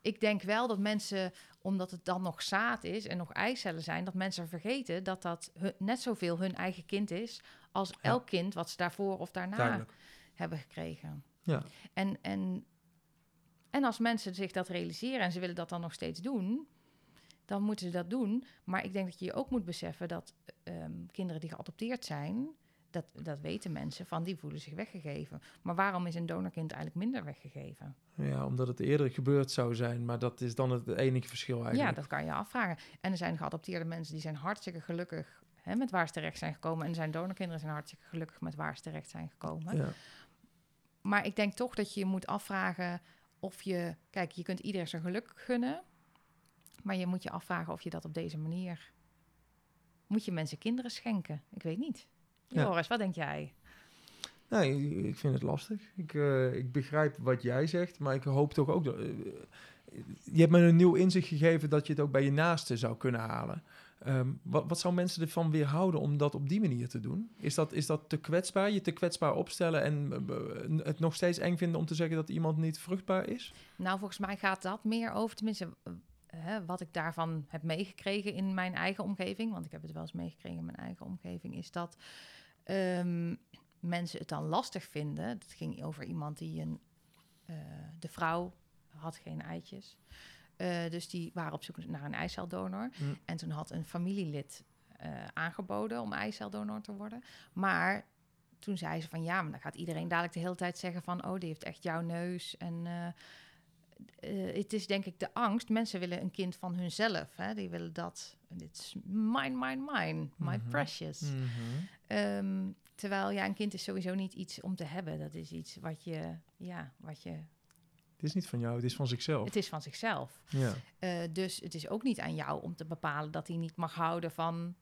ik denk wel dat mensen, omdat het dan nog zaad is en nog eicellen zijn, dat mensen vergeten dat dat hun- net zoveel hun eigen kind is als elk kind wat ze daarvoor of daarna Duidelijk. hebben gekregen. Ja. En, en, en als mensen zich dat realiseren en ze willen dat dan nog steeds doen, dan moeten ze dat doen. Maar ik denk dat je je ook moet beseffen dat ehm, kinderen die geadopteerd zijn, dat, dat weten mensen van, die voelen zich weggegeven. Maar waarom is een donorkind eigenlijk minder weggegeven? Ja, omdat het eerder gebeurd zou zijn. Maar dat is dan het enige verschil Ja, eigenlijk. dat kan je afvragen. En er zijn geadopteerde mensen die zijn hartstikke gelukkig hè, met waar ze terecht zijn gekomen. En zijn donorkinderen zijn hartstikke gelukkig met waar ze terecht zijn gekomen. Ja. Maar ik denk toch dat je je moet afvragen of je... Kijk, je kunt ieder zijn geluk gunnen. Maar je moet je afvragen of je dat op deze manier... Moet je mensen kinderen schenken? Ik weet niet. Ja. Joris, wat denk jij? Nee, ik vind het lastig. Ik, eh, ik begrijp wat jij zegt, maar ik hoop toch ook... Dat, eh, je hebt me een nieuw inzicht gegeven dat je het ook bij je naaste zou kunnen halen. Ehm, wat, wat zou mensen ervan weerhouden om dat op die manier te doen? Is dat, is dat te kwetsbaar? Je te kwetsbaar opstellen en eh, het nog steeds eng vinden om te zeggen dat iemand niet vruchtbaar is? Nou, volgens mij gaat dat meer over, tenminste, hè, wat ik daarvan heb meegekregen in mijn eigen omgeving, want ik heb het wel eens meegekregen in mijn eigen omgeving, is dat ehm, mensen het dan lastig vinden. Het ging over iemand die een, eh, de vrouw had geen eitjes. Eh, dus die waren op zoek naar een eiceldonor. Hm. En toen had een familielid eh, aangeboden om eiceldonor te worden. Maar toen zei ze van ja, maar dan gaat iedereen dadelijk de hele tijd zeggen van oh, die heeft echt jouw neus. En eh, het is denk ik de angst. Mensen willen een kind van hunzelf. Hè? Die willen dat. Dit is mine, mine, mine. My Mhm. precious. Ehm, terwijl ja, een kind is sowieso niet iets om te hebben. Dat is iets wat je, ja, wat je. Het is niet van jou, het is van zichzelf. Het is van zichzelf. Ja. Eh, dus het is ook niet aan jou om te bepalen dat hij niet mag houden van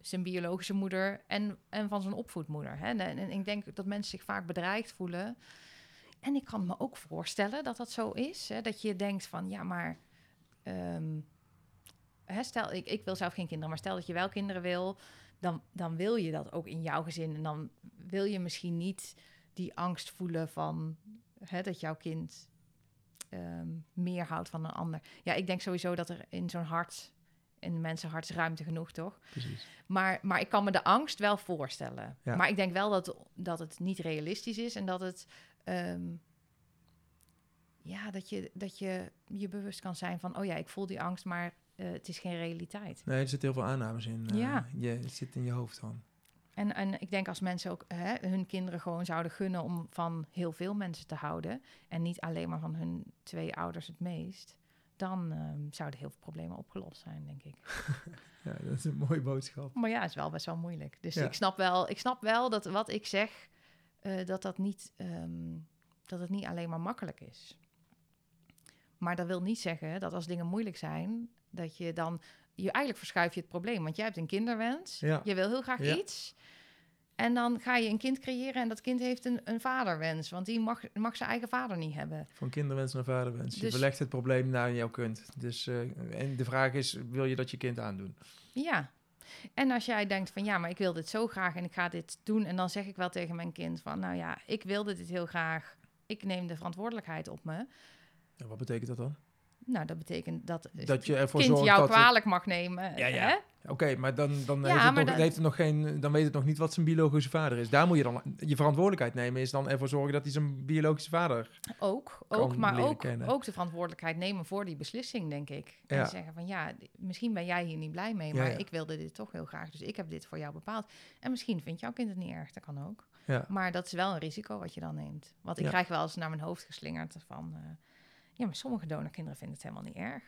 zijn biologische moeder en, en van zijn opvoedmoeder. Hè? En, en ik denk dat mensen zich vaak bedreigd voelen. En ik kan me ook voorstellen dat dat zo is. Hè? Dat je denkt van, ja, maar... ehm, hè, stel, ik, ik wil zelf geen kinderen, maar stel dat je wel kinderen wil... Dan, dan wil je dat ook in jouw gezin. En dan wil je misschien niet die angst voelen van... Hè, dat jouw kind ehm, meer houdt van een ander. Ja, ik denk sowieso dat er in zo'n hart, in mensenhart is ruimte genoeg, toch? Precies. Maar, maar ik kan me de angst wel voorstellen. Ja. Maar ik denk wel dat, dat het niet realistisch is en dat het. Ehm, ja, dat je, dat je je bewust kan zijn van, oh ja, ik voel die angst, maar eh, het is geen realiteit. Nee, er zitten heel veel aannames in. eh, Ja. je, het zit in je hoofd dan. En, en ik denk als mensen ook hè, hun kinderen gewoon zouden gunnen om van heel veel mensen te houden. En niet alleen maar van hun twee ouders het meest. Dan ehm, zouden heel veel problemen opgelost zijn, denk ik. Ja, dat is een mooie boodschap. Maar ja, het is wel best wel moeilijk. Dus Ja. ik, snap wel, ik snap wel dat wat ik zeg, eh, dat, dat, niet, ehm, dat het niet alleen maar makkelijk is. Maar dat wil niet zeggen dat als dingen moeilijk zijn, dat je dan... Je, eigenlijk verschuif je het probleem, want jij hebt een kinderwens. Ja. Je wil heel graag Ja. iets. En dan ga je een kind creëren en dat kind heeft een, een vaderwens. Want die mag, mag zijn eigen vader niet hebben. Van kinderwens naar vaderwens. Je Dus- verlegt het probleem naar jouw kind. Dus, eh, en de vraag is, wil je dat je kind aandoen? Ja. En als jij denkt van ja, maar ik wil dit zo graag en ik ga dit doen. En dan zeg ik wel tegen mijn kind van nou ja, ik wilde dit heel graag. Ik neem de verantwoordelijkheid op me. Wat betekent dat dan? Nou, dat betekent dat, Dat je ervoor kind zorgt jou dat... het- kwalijk mag nemen. Ja, ja. Oké, maar dan, dan, Ja, heeft het maar nog, dan- heeft het nog geen, dan weet het nog niet wat zijn biologische vader is. Daar moet je dan je verantwoordelijkheid nemen. Is dan ervoor zorgen dat hij zijn biologische vader... Ook, ook maar ook, kennen. ook de verantwoordelijkheid nemen voor die beslissing, denk ik. Ja. En zeggen van ja, misschien ben jij hier niet blij mee, maar ja. ik wilde dit toch heel graag. Dus ik heb dit voor jou bepaald. En misschien vindt jouw kind het niet erg, dat kan ook. Ja. Maar dat is wel een risico wat je dan neemt. Want ik krijg wel eens naar mijn hoofd geslingerd van... eh, ja, maar sommige donorkinderen vinden het helemaal niet erg.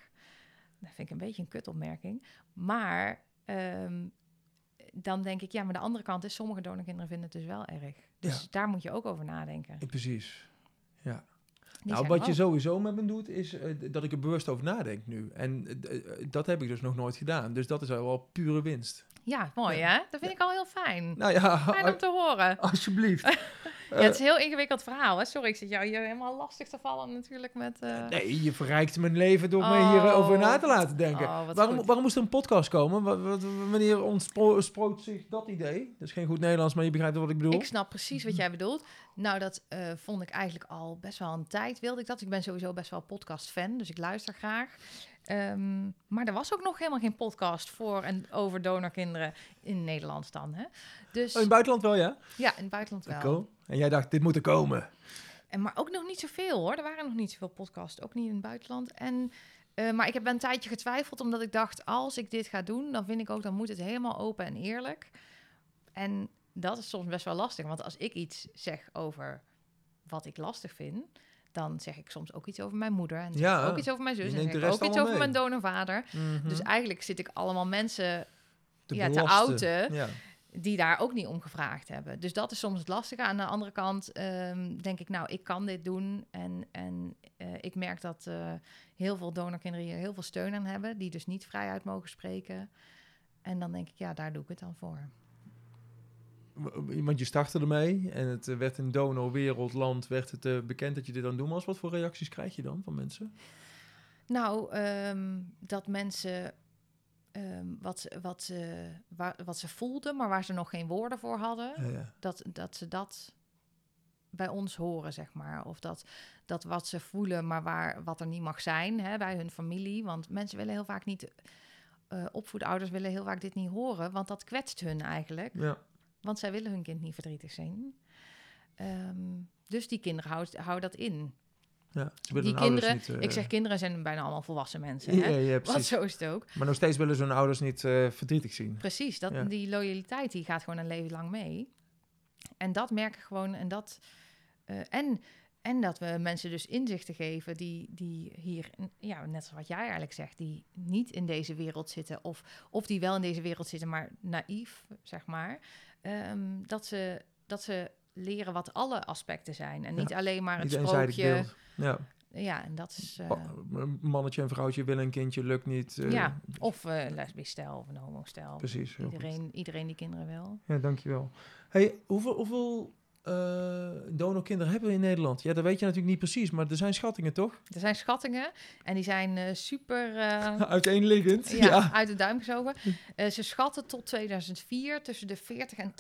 Dat vind ik een beetje een kutopmerking. Maar ehm, dan denk ik, ja, maar de andere kant is... sommige donorkinderen vinden het dus wel erg. Dus Ja. daar moet je ook over nadenken. Precies. Ja. Die nou, wat je ook. sowieso met me doet, is eh, dat ik er bewust over nadenk nu. En eh, eh, dat heb ik dus nog nooit gedaan. Dus dat is al wel pure winst. Ja, mooi Ja. hè? Dat vind ik al heel fijn. Nou ja, Fijn om te horen. alsjeblieft. Ja, het is een heel ingewikkeld verhaal. Hè? Sorry, ik zit jou hier helemaal lastig te vallen natuurlijk met... eh, Nee, je verrijkt mijn leven door me Oh. hierover na te laten denken. Oh, waarom, goed. waarom moest er een podcast komen? Wa- wa- wa- Wanneer ontsproot zich dat idee? Dat is geen goed Nederlands, maar je begrijpt wat ik bedoel. Ik snap precies wat jij bedoelt. Nou, dat eh, vond ik eigenlijk al best wel een tijd wilde ik dat. Ik ben sowieso best wel podcast-fan, dus ik luister graag. Ehm, maar er was ook nog helemaal geen podcast voor en over donorkinderen in Nederland dan. Hè? Dus Oh, in het buitenland wel, ja? ja, in het buitenland wel. Cool. En jij dacht, dit moet er komen. En, maar ook nog niet zoveel hoor. Er waren nog niet zoveel podcasts, ook niet in het buitenland. En, eh, maar ik heb een tijdje getwijfeld, omdat ik dacht, als ik dit ga doen, dan vind ik ook, dan moet het helemaal open en eerlijk. En dat is soms best wel lastig, want als ik iets zeg over wat ik lastig vind, dan zeg ik soms ook iets over mijn moeder en zeg Ja, ik ook iets over mijn zus en zeg ik ook iets over mee. mijn donorvader. Mhm. Dus eigenlijk zit ik allemaal mensen Te ja, te outen Ja. die daar ook niet om gevraagd hebben. Dus dat is soms het lastige. Aan de andere kant ehm, denk ik, nou, ik kan dit doen. En, en eh, ik merk dat eh, heel veel donorkinderen hier heel veel steun aan hebben, die dus niet vrij uit mogen spreken. En dan denk ik, ja, daar doe ik het dan voor. Want je startte ermee en het eh, werd in donorwereldland werd het eh, bekend dat je dit aan het doen was. Wat voor reacties krijg je dan van mensen? Nou, ehm, dat mensen ehm, wat, ze- wat, ze, wa- wat ze voelden, maar waar ze nog geen woorden voor hadden, Ja, ja. dat, dat ze dat bij ons horen, zeg maar. Of dat, dat wat ze voelen, maar waar, wat er niet mag zijn hè, bij hun familie. Want mensen willen heel vaak niet... eh opvoedouders willen heel vaak dit niet horen, want dat kwetst hun eigenlijk. ja. Want zij willen hun kind niet verdrietig zien. Ehm, dus die kinderen houden houden dat in. ja. Die kinderen, niet, eh, ik zeg kinderen zijn bijna allemaal volwassen mensen. Ja, Hè? ja, Want zo is het ook. Maar nog steeds willen ze hun ouders niet eh, verdrietig zien. Precies, dat, die loyaliteit die gaat gewoon een leven lang mee. En dat merk ik gewoon. En, dat, eh, en, en dat we mensen dus inzichten geven die, die hier, ja, net zoals wat jij eigenlijk zegt, die niet in deze wereld zitten. Of, of die wel in deze wereld zitten, maar naïef, zeg maar. Ehm, dat, ze, dat ze leren wat alle aspecten zijn. En Ja, niet alleen maar het sprookje. Ja. Ja, en dat is... eh, een mannetje en vrouwtje willen een kindje, lukt niet. eh, ja, of eh lesbisch stijl of een homo-stijl. Precies. heel goed. Iedereen, iedereen die kinderen wil. Ja, dankjewel. Hey, hoeveel, hoeveel eh donorkinderen hebben we in Nederland? Ja, dat weet je natuurlijk niet precies, maar er zijn schattingen, toch? Er zijn schattingen en die zijn eh, super eh, Uiteenliggend. ja, Ja. uit de duim gezogen. Ze schatten tot 2004 tussen de 40 en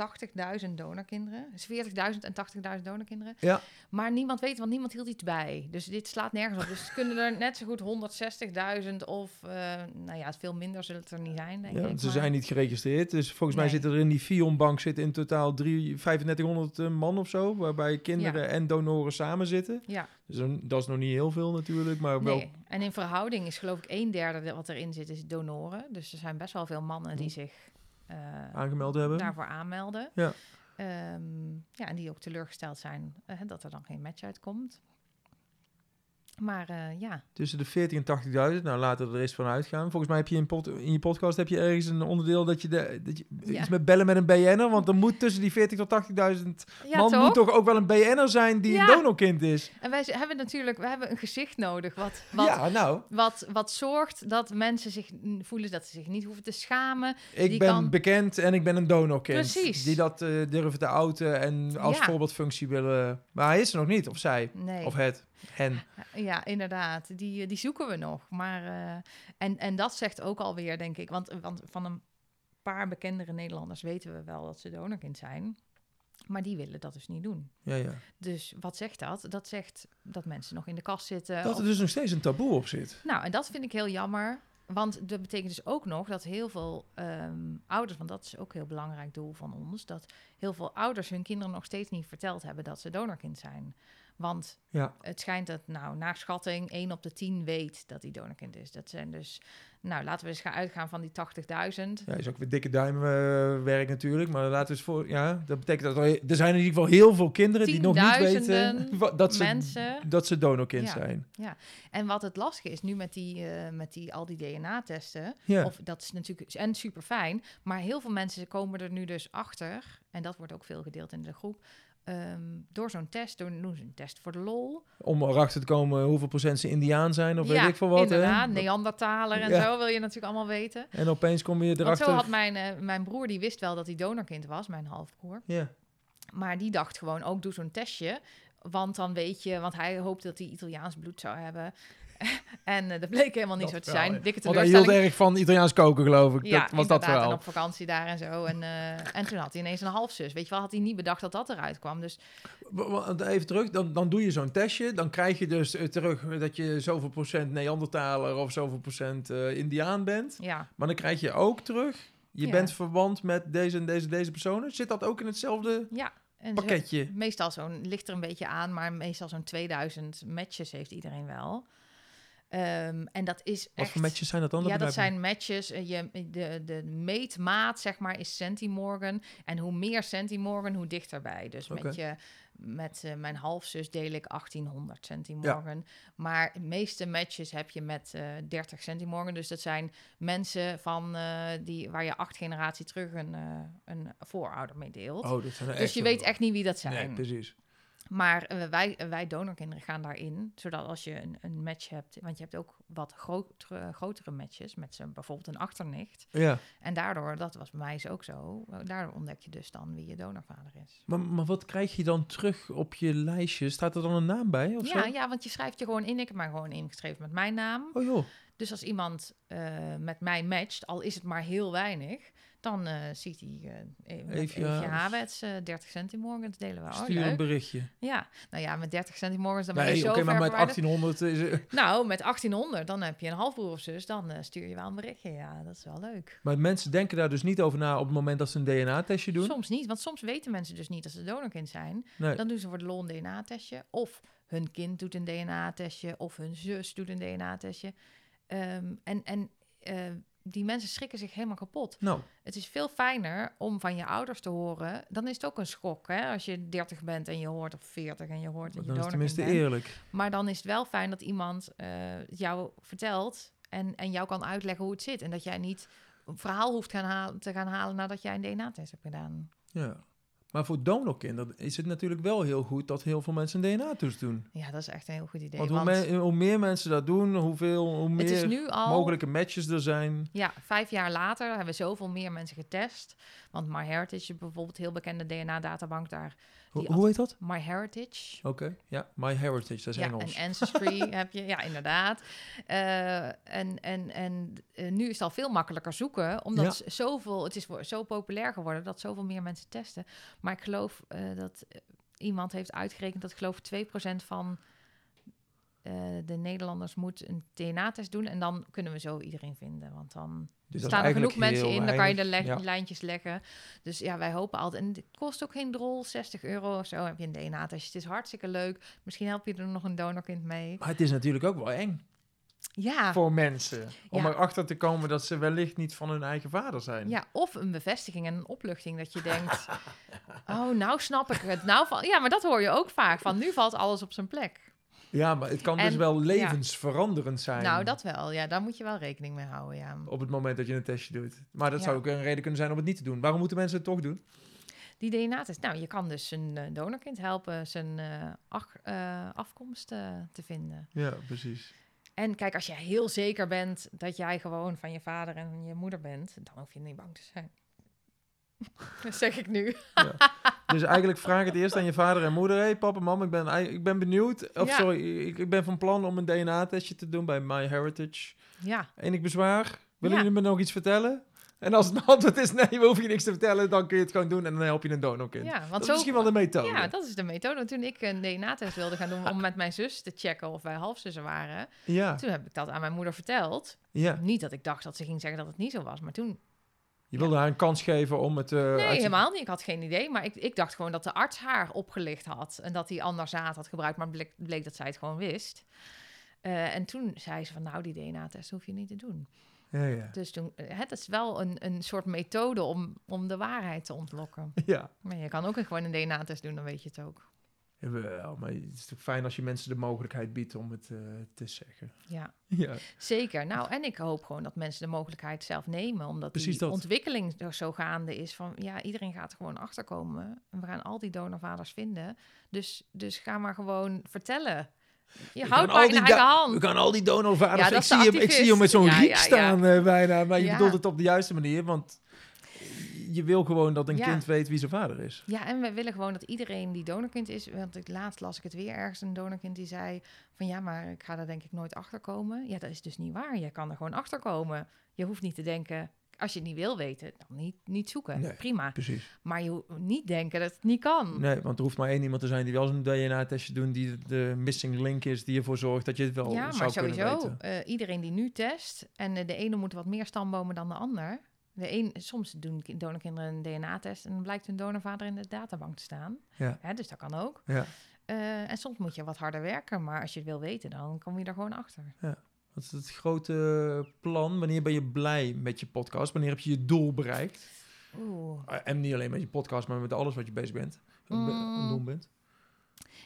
80.000 donorkinderen. Dus 40.000 en 80.000 donorkinderen. Ja. Maar niemand weet, want niemand hield iets bij. Dus dit slaat nergens op. Dus kunnen er net zo goed 160.000 of, nou ja, veel minder zullen het er niet zijn, denk Ja, ik. ze maar- zijn niet geregistreerd. Dus volgens mij zitten er in die Fion-bank zitten in totaal drie, 3500 eh, man of zo. Waarbij kinderen en donoren samen zitten. Ja, Dus dan- dat is nog niet heel veel natuurlijk. Maar wel. nee. En in verhouding is geloof ik een derde wat erin zit, is donoren. Dus er zijn best wel veel mannen die zich eh, Aangemeld hebben. daarvoor aanmelden. Ja. Ehm, ja, en die ook teleurgesteld zijn eh, dat er dan geen match uitkomt. Maar eh, ja, Tussen de 40 en 80.000. Nou, laten we er eens van uitgaan. Volgens mij heb je in, pod- in je podcast heb je ergens een onderdeel dat je, de, dat je Ja. iets met bellen met een BN'er. Want er moet tussen die 40 tot 80.000 ja man toch? moet toch ook wel een BN'er zijn die Ja. een donorkind is. En wij hebben natuurlijk we hebben een gezicht nodig wat, wat, ja, nou, wat, wat zorgt dat mensen zich voelen dat ze zich niet hoeven te schamen. ik Die ben kan- bekend en ik ben een donorkind. Precies. Die dat eh, durven te outen en als voorbeeldfunctie willen. Maar hij is er nog niet, of zij, Nee. of het, hen. Ja, inderdaad. Die, eh, die zoeken we nog. Maar, eh, en, en dat zegt ook alweer, denk ik. Want, want van een paar bekendere Nederlanders weten we wel dat ze donorkind zijn. Maar die willen dat dus niet doen. Ja, ja. Dus wat zegt dat? Dat zegt dat mensen nog in de kast zitten. Dat of- er dus nog steeds een taboe op zit. Nou, en dat vind ik heel jammer. Want dat betekent dus ook nog dat heel veel ehm, ouders, want dat is ook een heel belangrijk doel van ons, dat heel veel ouders hun kinderen nog steeds niet verteld hebben dat ze donorkind zijn. Want Ja. het schijnt dat, nou, naar schatting, 1 op de 10 weet dat hij donorkind is. Dat zijn dus, nou, laten we eens gaan uitgaan van die 80.000. Ja, is ook weer dikke duimwerk natuurlijk. Maar laten we eens voor... Ja, dat betekent dat er, er zijn in ieder geval heel veel kinderen die nog niet weten dat ze, mensen. dat ze donorkind Ja. zijn. En wat het lastige is nu met, die, eh, met die, al die DNA-testen, Ja. Of dat is natuurlijk en super fijn, maar heel veel mensen komen er nu dus achter, en dat wordt ook veel gedeeld in de groep, ehm, door zo'n test, door doen ze een test voor de lol. Om erachter te komen hoeveel procent ze indiaan zijn of ja, weet ik veel wat. inderdaad, Hè? Neandertaler en Ja. zo wil je natuurlijk allemaal weten. En opeens kom je Want erachter... zo had mijn, eh, mijn broer, die wist wel dat hij donorkind was, mijn halfbroer. Ja. Maar die dacht gewoon ook, doe zo'n testje. Want dan weet je, want hij hoopte dat hij Italiaans bloed zou hebben. en eh, dat bleek helemaal niet Dat zo te wel, zijn. Dikke Want hij hield erg van Italiaans koken, geloof ik. Ja, dat was dat verhaal. En op vakantie daar en zo. En, eh, en toen had hij ineens een halfzus. Weet je wel, had hij niet bedacht dat dat eruit kwam. Dus Even terug, dan, dan doe je zo'n testje. Dan krijg je dus eh, terug dat je zoveel procent Neandertaler of zoveel procent eh, Indiaan bent. ja, Maar dan krijg je ook terug, je Ja. bent verwant met deze en deze, deze personen. Zit dat ook in hetzelfde ja. Zo- pakketje? meestal zo'n, ligt er een beetje aan, maar meestal zo'n 2000 matches heeft iedereen wel. Ehm, en dat is Wat echt... voor matches zijn dat dan? Ja, dat zijn matches. eh, Je, de, de meetmaat, zeg maar, is centimorgan. En hoe meer centimorgan, hoe dichterbij. Dus met, je, met eh, mijn halfzus deel ik 1800 centimorgan. Maar de meeste matches heb je met eh 30 centimorgan. Dus dat zijn mensen van, die, waar je acht generatie terug een, een voorouder mee deelt. Oh, dat zijn dus je weet echt niet wie dat zijn. Nee, precies. Maar eh, wij, wij donorkinderen gaan daarin, zodat als je een, een match hebt, want je hebt ook wat grotere, grotere matches met zo'n bijvoorbeeld een achternicht. Ja, En daardoor, dat was bij mij is ook zo, eh, daardoor ontdek je dus dan wie je donorvader is. maar, maar wat krijg je dan terug op je lijstje? Staat er dan een naam bij of Ja, zo? ja, want je schrijft je gewoon in. Ik heb mij gewoon ingeschreven met mijn naam. Oh joh, Dus als iemand eh, met mij matcht, al is het maar heel weinig, dan eh, ziet hij eh met Eefje Eefje Havens. Havets eh 30 centimorgens delen we. Oh, stuur een berichtje. Ja, nou ja, met 30 centimorgens dan ben je Nee, zo oké, maar met verwijderd. 1800 is Nou, met 1800, dan heb je een halfbroer of zus, dan eh, stuur je wel een berichtje. Ja, dat is wel leuk. Maar mensen denken daar dus niet over na op het moment dat ze een DNA-testje doen. Soms niet, want soms weten mensen dus niet dat ze donorkind zijn. Nee. Dan doen ze voor de lol een DNA-testje. Of hun kind doet een DNA-testje. Of hun zus doet een DNA-testje. Ehm, en en eh, die mensen schrikken zich helemaal kapot. Nou, Het is veel fijner om van je ouders te horen. Dan is het ook een schok, hè? Als je 30 bent en je hoort, of 40 en je hoort dat je dan is tenminste bent. eerlijk. Maar dan is het wel fijn dat iemand eh, jou vertelt en, en jou kan uitleggen hoe het zit. En dat jij niet een verhaal hoeft gaan halen, te gaan halen nadat jij een DNA-test hebt gedaan. Ja. Maar voor donorkinderen is het natuurlijk wel heel goed dat heel veel mensen een DNA-toets doen. Ja, dat is echt een heel goed idee. Want hoe, me- hoe meer mensen dat doen, hoeveel, hoe meer al... mogelijke matches er zijn. Ja, vijf jaar later hebben we zoveel meer mensen getest. Want MyHeritage is bijvoorbeeld een heel bekende DNA-databank daar. Hoe, heet dat? MyHeritage. Oké, ja, My Heritage, dat is Ja, Engels. en Ancestry heb je, ja, inderdaad. Eh, en en, en eh, nu is het al veel makkelijker zoeken, omdat zoveel, het is zo populair geworden dat zoveel meer mensen testen. Maar ik geloof eh, dat iemand heeft uitgerekend dat ik geloof 2% van eh, de Nederlanders moet een DNA-test doen en dan kunnen we zo iedereen vinden, want dan Dus staan er genoeg mensen in, dan kan je de weinig. le- Ja. lijntjes leggen. Dus ja, wij hopen altijd. En het kost ook geen drol, 60 euro of zo heb je een DNA-test. Het is hartstikke leuk. Misschien help je er nog een donorkind mee. Maar het is natuurlijk ook wel eng. Ja, voor mensen. Om Ja. erachter te komen dat ze wellicht niet van hun eigen vader zijn. ja, of een bevestiging en een opluchting dat je denkt... oh, nou snap ik het. Nou, ja, maar dat hoor je ook vaak. Van nu valt alles op zijn plek. Ja, maar het kan dus wel levensveranderend zijn. Nou, dat wel. Ja, daar moet je wel rekening mee houden, ja. Op het moment dat je een testje doet. Maar dat zou ook een reden kunnen zijn om het niet te doen. Waarom moeten mensen het toch doen? Die DNA-test. Nou, je kan dus een eh, donorkind helpen zijn eh, ach- eh, afkomst te vinden. Ja, precies. En kijk, als je heel zeker bent dat jij gewoon van je vader en je moeder bent, dan hoef je niet bang te zijn. dat zeg ik nu. Dus eigenlijk vraag het eerst aan je vader en moeder. Hé hey, papa, mam, ik ben, ik ben benieuwd. Of Ja. sorry, ik, ik ben van plan om een DNA-testje te doen bij MyHeritage. Ja, Enig bezwaar? Willen Ja. jullie me nog iets vertellen? En als het antwoord is nee, we hoeven je niks te vertellen, dan kun je het gewoon doen en dan help je een donorkind. ja dat want is zo... misschien wel de methode. Ja, dat is de methode. Toen ik een DNA-test wilde gaan doen om met mijn zus te checken of wij halfzussen waren, ja, toen heb ik dat aan mijn moeder verteld. ja. Niet dat ik dacht dat ze ging zeggen dat het niet zo was, maar toen... Je wilde haar een kans geven om het... eh, Nee, uit helemaal niet. Ik had geen idee. Maar ik, ik dacht gewoon dat de arts haar opgelicht had. En dat hij ander zaad had gebruikt. Maar bleek, bleek dat zij het gewoon wist. Eh, en toen zei ze van, nou, die DNA-test hoef je niet te doen. Ja, ja. Dus toen, eh, het is wel een, een soort methode om, om de waarheid te ontlokken. ja. Maar je kan ook gewoon een DNA-test doen, dan weet je het ook. Wel, maar het is toch fijn als je mensen de mogelijkheid biedt om het eh, te zeggen. Ja, Ja, zeker. Nou, en ik hoop gewoon dat mensen de mogelijkheid zelf nemen. Omdat Precies die dat. ontwikkeling zo- zo gaande is van... ja, iedereen gaat er gewoon achterkomen. En we gaan al die donorvaders vinden. Dus, dus ga maar gewoon vertellen. Je houdt maar in eigen hand. We gaan al die donorvaders... Ja, ik, zie hem, ik zie hem met zo'n riek Ja, ja. staan eh, bijna. Maar je bedoelt het op de juiste manier, want je wil gewoon dat een Ja. kind weet wie zijn vader is. Ja, en we willen gewoon dat iedereen die donorkind is. Want ik, laatst las ik het weer ergens. Een donorkind die zei van ja, maar ik ga daar denk ik nooit achter komen. Ja, dat is dus niet waar. Je kan er gewoon achter komen. Je hoeft niet te denken, als je het niet wil weten, dan niet, niet zoeken. Nee. Prima. Precies. Maar je hoeft niet denken dat het niet kan. Nee, want er hoeft maar één iemand te zijn die wel zo'n DNA-testje doet, die de missing link is, die ervoor zorgt dat je het wel ja, zou maar kunnen sowieso, weten. eh, iedereen die nu test, en eh, de ene moet wat meer stambomen dan de ander. De een, soms doen ki- donorkinderen een DNA-test en dan blijkt hun donorvader in de databank te staan. Ja. Hè, dus dat kan ook. Ja. Eh, en soms moet je wat harder werken, maar als je het wil weten, dan kom je er gewoon achter. Wat is het grote plan? Wanneer ben je blij met je podcast? Wanneer heb je je doel bereikt? Oeh. Eh, En niet alleen met je podcast, maar met alles wat je bezig bent. Be- Mm. doen bent.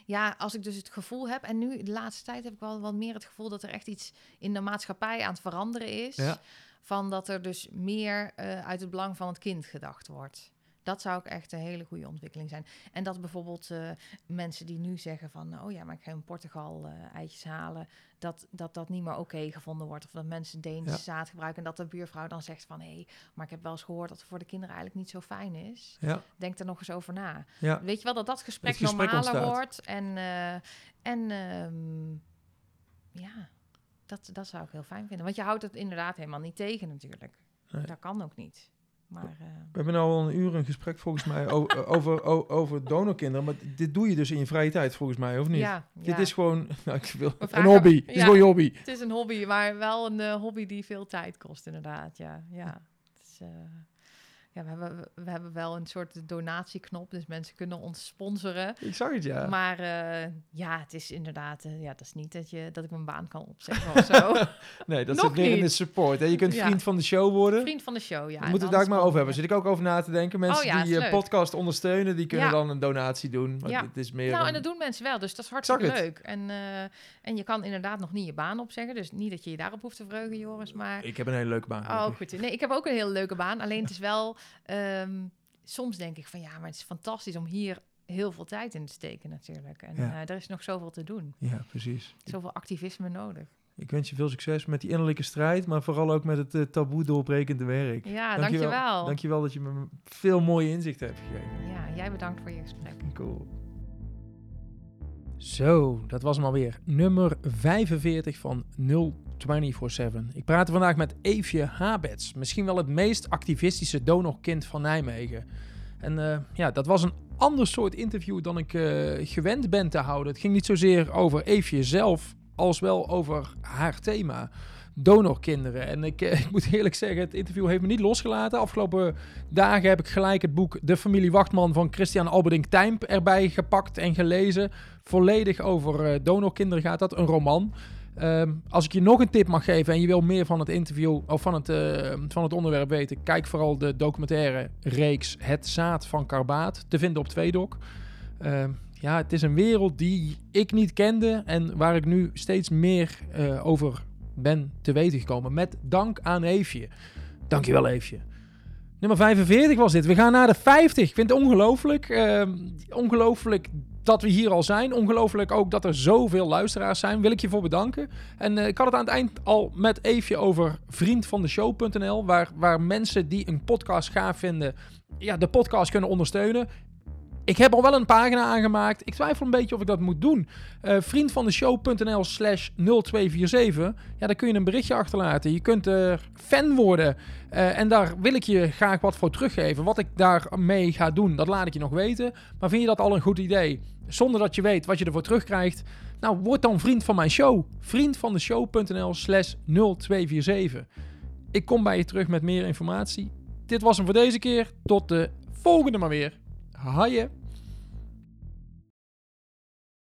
Ja, als ik dus het gevoel heb, en nu de laatste tijd heb ik wel wat meer het gevoel dat er echt iets in de maatschappij aan het veranderen is. Ja. Van dat er dus meer eh, uit het belang van het kind gedacht wordt. Dat zou ook echt een hele goede ontwikkeling zijn. En dat bijvoorbeeld eh, mensen die nu zeggen van... oh ja, maar ik ga in Portugal eh, eitjes halen... Dat, dat dat niet meer oké gevonden wordt. Of dat mensen Deens Ja. zaad gebruiken... en dat de buurvrouw dan zegt van... hé, maar ik heb wel eens gehoord dat het voor de kinderen eigenlijk niet zo fijn is. Ja, Denk er nog eens over na. ja. Weet je wel, dat dat gesprek, normaler ontstaat. wordt. En, en ehm, ja, dat, dat zou ik heel fijn vinden. Want je houdt het inderdaad helemaal niet tegen natuurlijk. Nee. Dat kan ook niet. Maar eh, We hebben nu al een uur een gesprek volgens mij eh, over, o- over donorkinderen. Maar dit doe je dus in je vrije tijd volgens mij, of niet? ja, Dit ja. is gewoon nou, ik wil, een hobby. Het is gewoon je hobby. het is een hobby, maar wel een eh, hobby die veel tijd kost inderdaad. Ja, ja. Het is, eh, ja we, hebben, we hebben wel een soort donatieknop, dus mensen kunnen ons sponsoren. Ik zag het, ja. Maar eh, ja, het is inderdaad, eh, ja, dat is niet dat, je, dat ik mijn baan kan opzeggen of zo. nee, dat zit weer in de support. Hè? Je kunt Ja. vriend van de show worden. Vriend van de show, ja. we en moeten het daar ook maar over hebben. Zit ik ook over na te denken. Mensen Oh ja, die is je leuk. podcast ondersteunen, die kunnen Ja. dan een donatie doen. Maar Ja. het is meer Nou, en dat doen mensen wel, dus dat is hartstikke leuk. En, eh, en je kan inderdaad nog niet je baan opzeggen. Dus niet dat je je daarop hoeft te verheugen, Joris. Maar. Ik heb een hele leuke baan. Oh, goed. Nee, ik heb ook een hele leuke baan. Alleen het is wel. Ehm, soms denk ik van ja, maar het is fantastisch om hier heel veel tijd in te steken, natuurlijk. En Ja. eh, er is nog zoveel te doen. Ja, precies. Zoveel activisme nodig. Ik wens je veel succes met die innerlijke strijd, maar vooral ook met het eh, taboe doorbrekende werk. Ja, Dankjewel. dankjewel. Dankjewel dat je me veel mooie inzichten hebt gegeven. Ja, jij bedankt voor je gesprek. Cool. Zo, dat was hem alweer. Nummer 45 van 0247. Ik praat vandaag met Eefje Habets. Misschien wel het meest activistische donorkind van Nijmegen. En eh, ja, dat was een ander soort interview dan ik eh, gewend ben te houden. Het ging niet zozeer over Eefje zelf, als wel over haar thema. Donorkinderen. En ik, eh, ik moet eerlijk zeggen, het interview heeft me niet losgelaten. Afgelopen dagen heb ik gelijk het boek De Familie Wachtman van Christian Alberding Tijmp erbij gepakt en gelezen. Volledig over eh, donorkinderen gaat dat, een roman. Ehm, als ik je nog een tip mag geven en je wil meer van het interview of van het, eh, van het onderwerp weten, kijk vooral de documentaire reeks Het Zaad van Karbaat te vinden op Tweedok. Ehm, ja, het is een wereld die ik niet kende en waar ik nu steeds meer eh, over ben te weten gekomen. Met dank aan Eefje. Dankjewel Eefje. Nummer 45 was dit. We gaan naar de 50. Ik vind het ongelooflijk. Uh, ongelooflijk dat we hier al zijn. Ongelooflijk ook dat er zoveel luisteraars zijn. Wil ik je voor bedanken. En uh, ik had het aan het eind al met Eefje over vriendvandeshow.nl. Waar, waar mensen die een podcast gaaf vinden, ja, de podcast kunnen ondersteunen. Ik heb al wel een pagina aangemaakt. Ik twijfel een beetje of ik dat moet doen. Uh, vriendvandeshow.nl slash 0247. Ja, daar kun je een berichtje achterlaten. Je kunt er fan worden. Uh, en daar wil ik je graag wat voor teruggeven. Wat ik daarmee ga doen, dat laat ik je nog weten. Maar vind je dat al een goed idee? Zonder dat je weet wat je ervoor terugkrijgt. Nou, word dan vriend van mijn show. Vriendvandeshow.nl slash 0247. Ik kom bij je terug met meer informatie. Dit was hem voor deze keer. Tot de volgende maar weer. Hayır.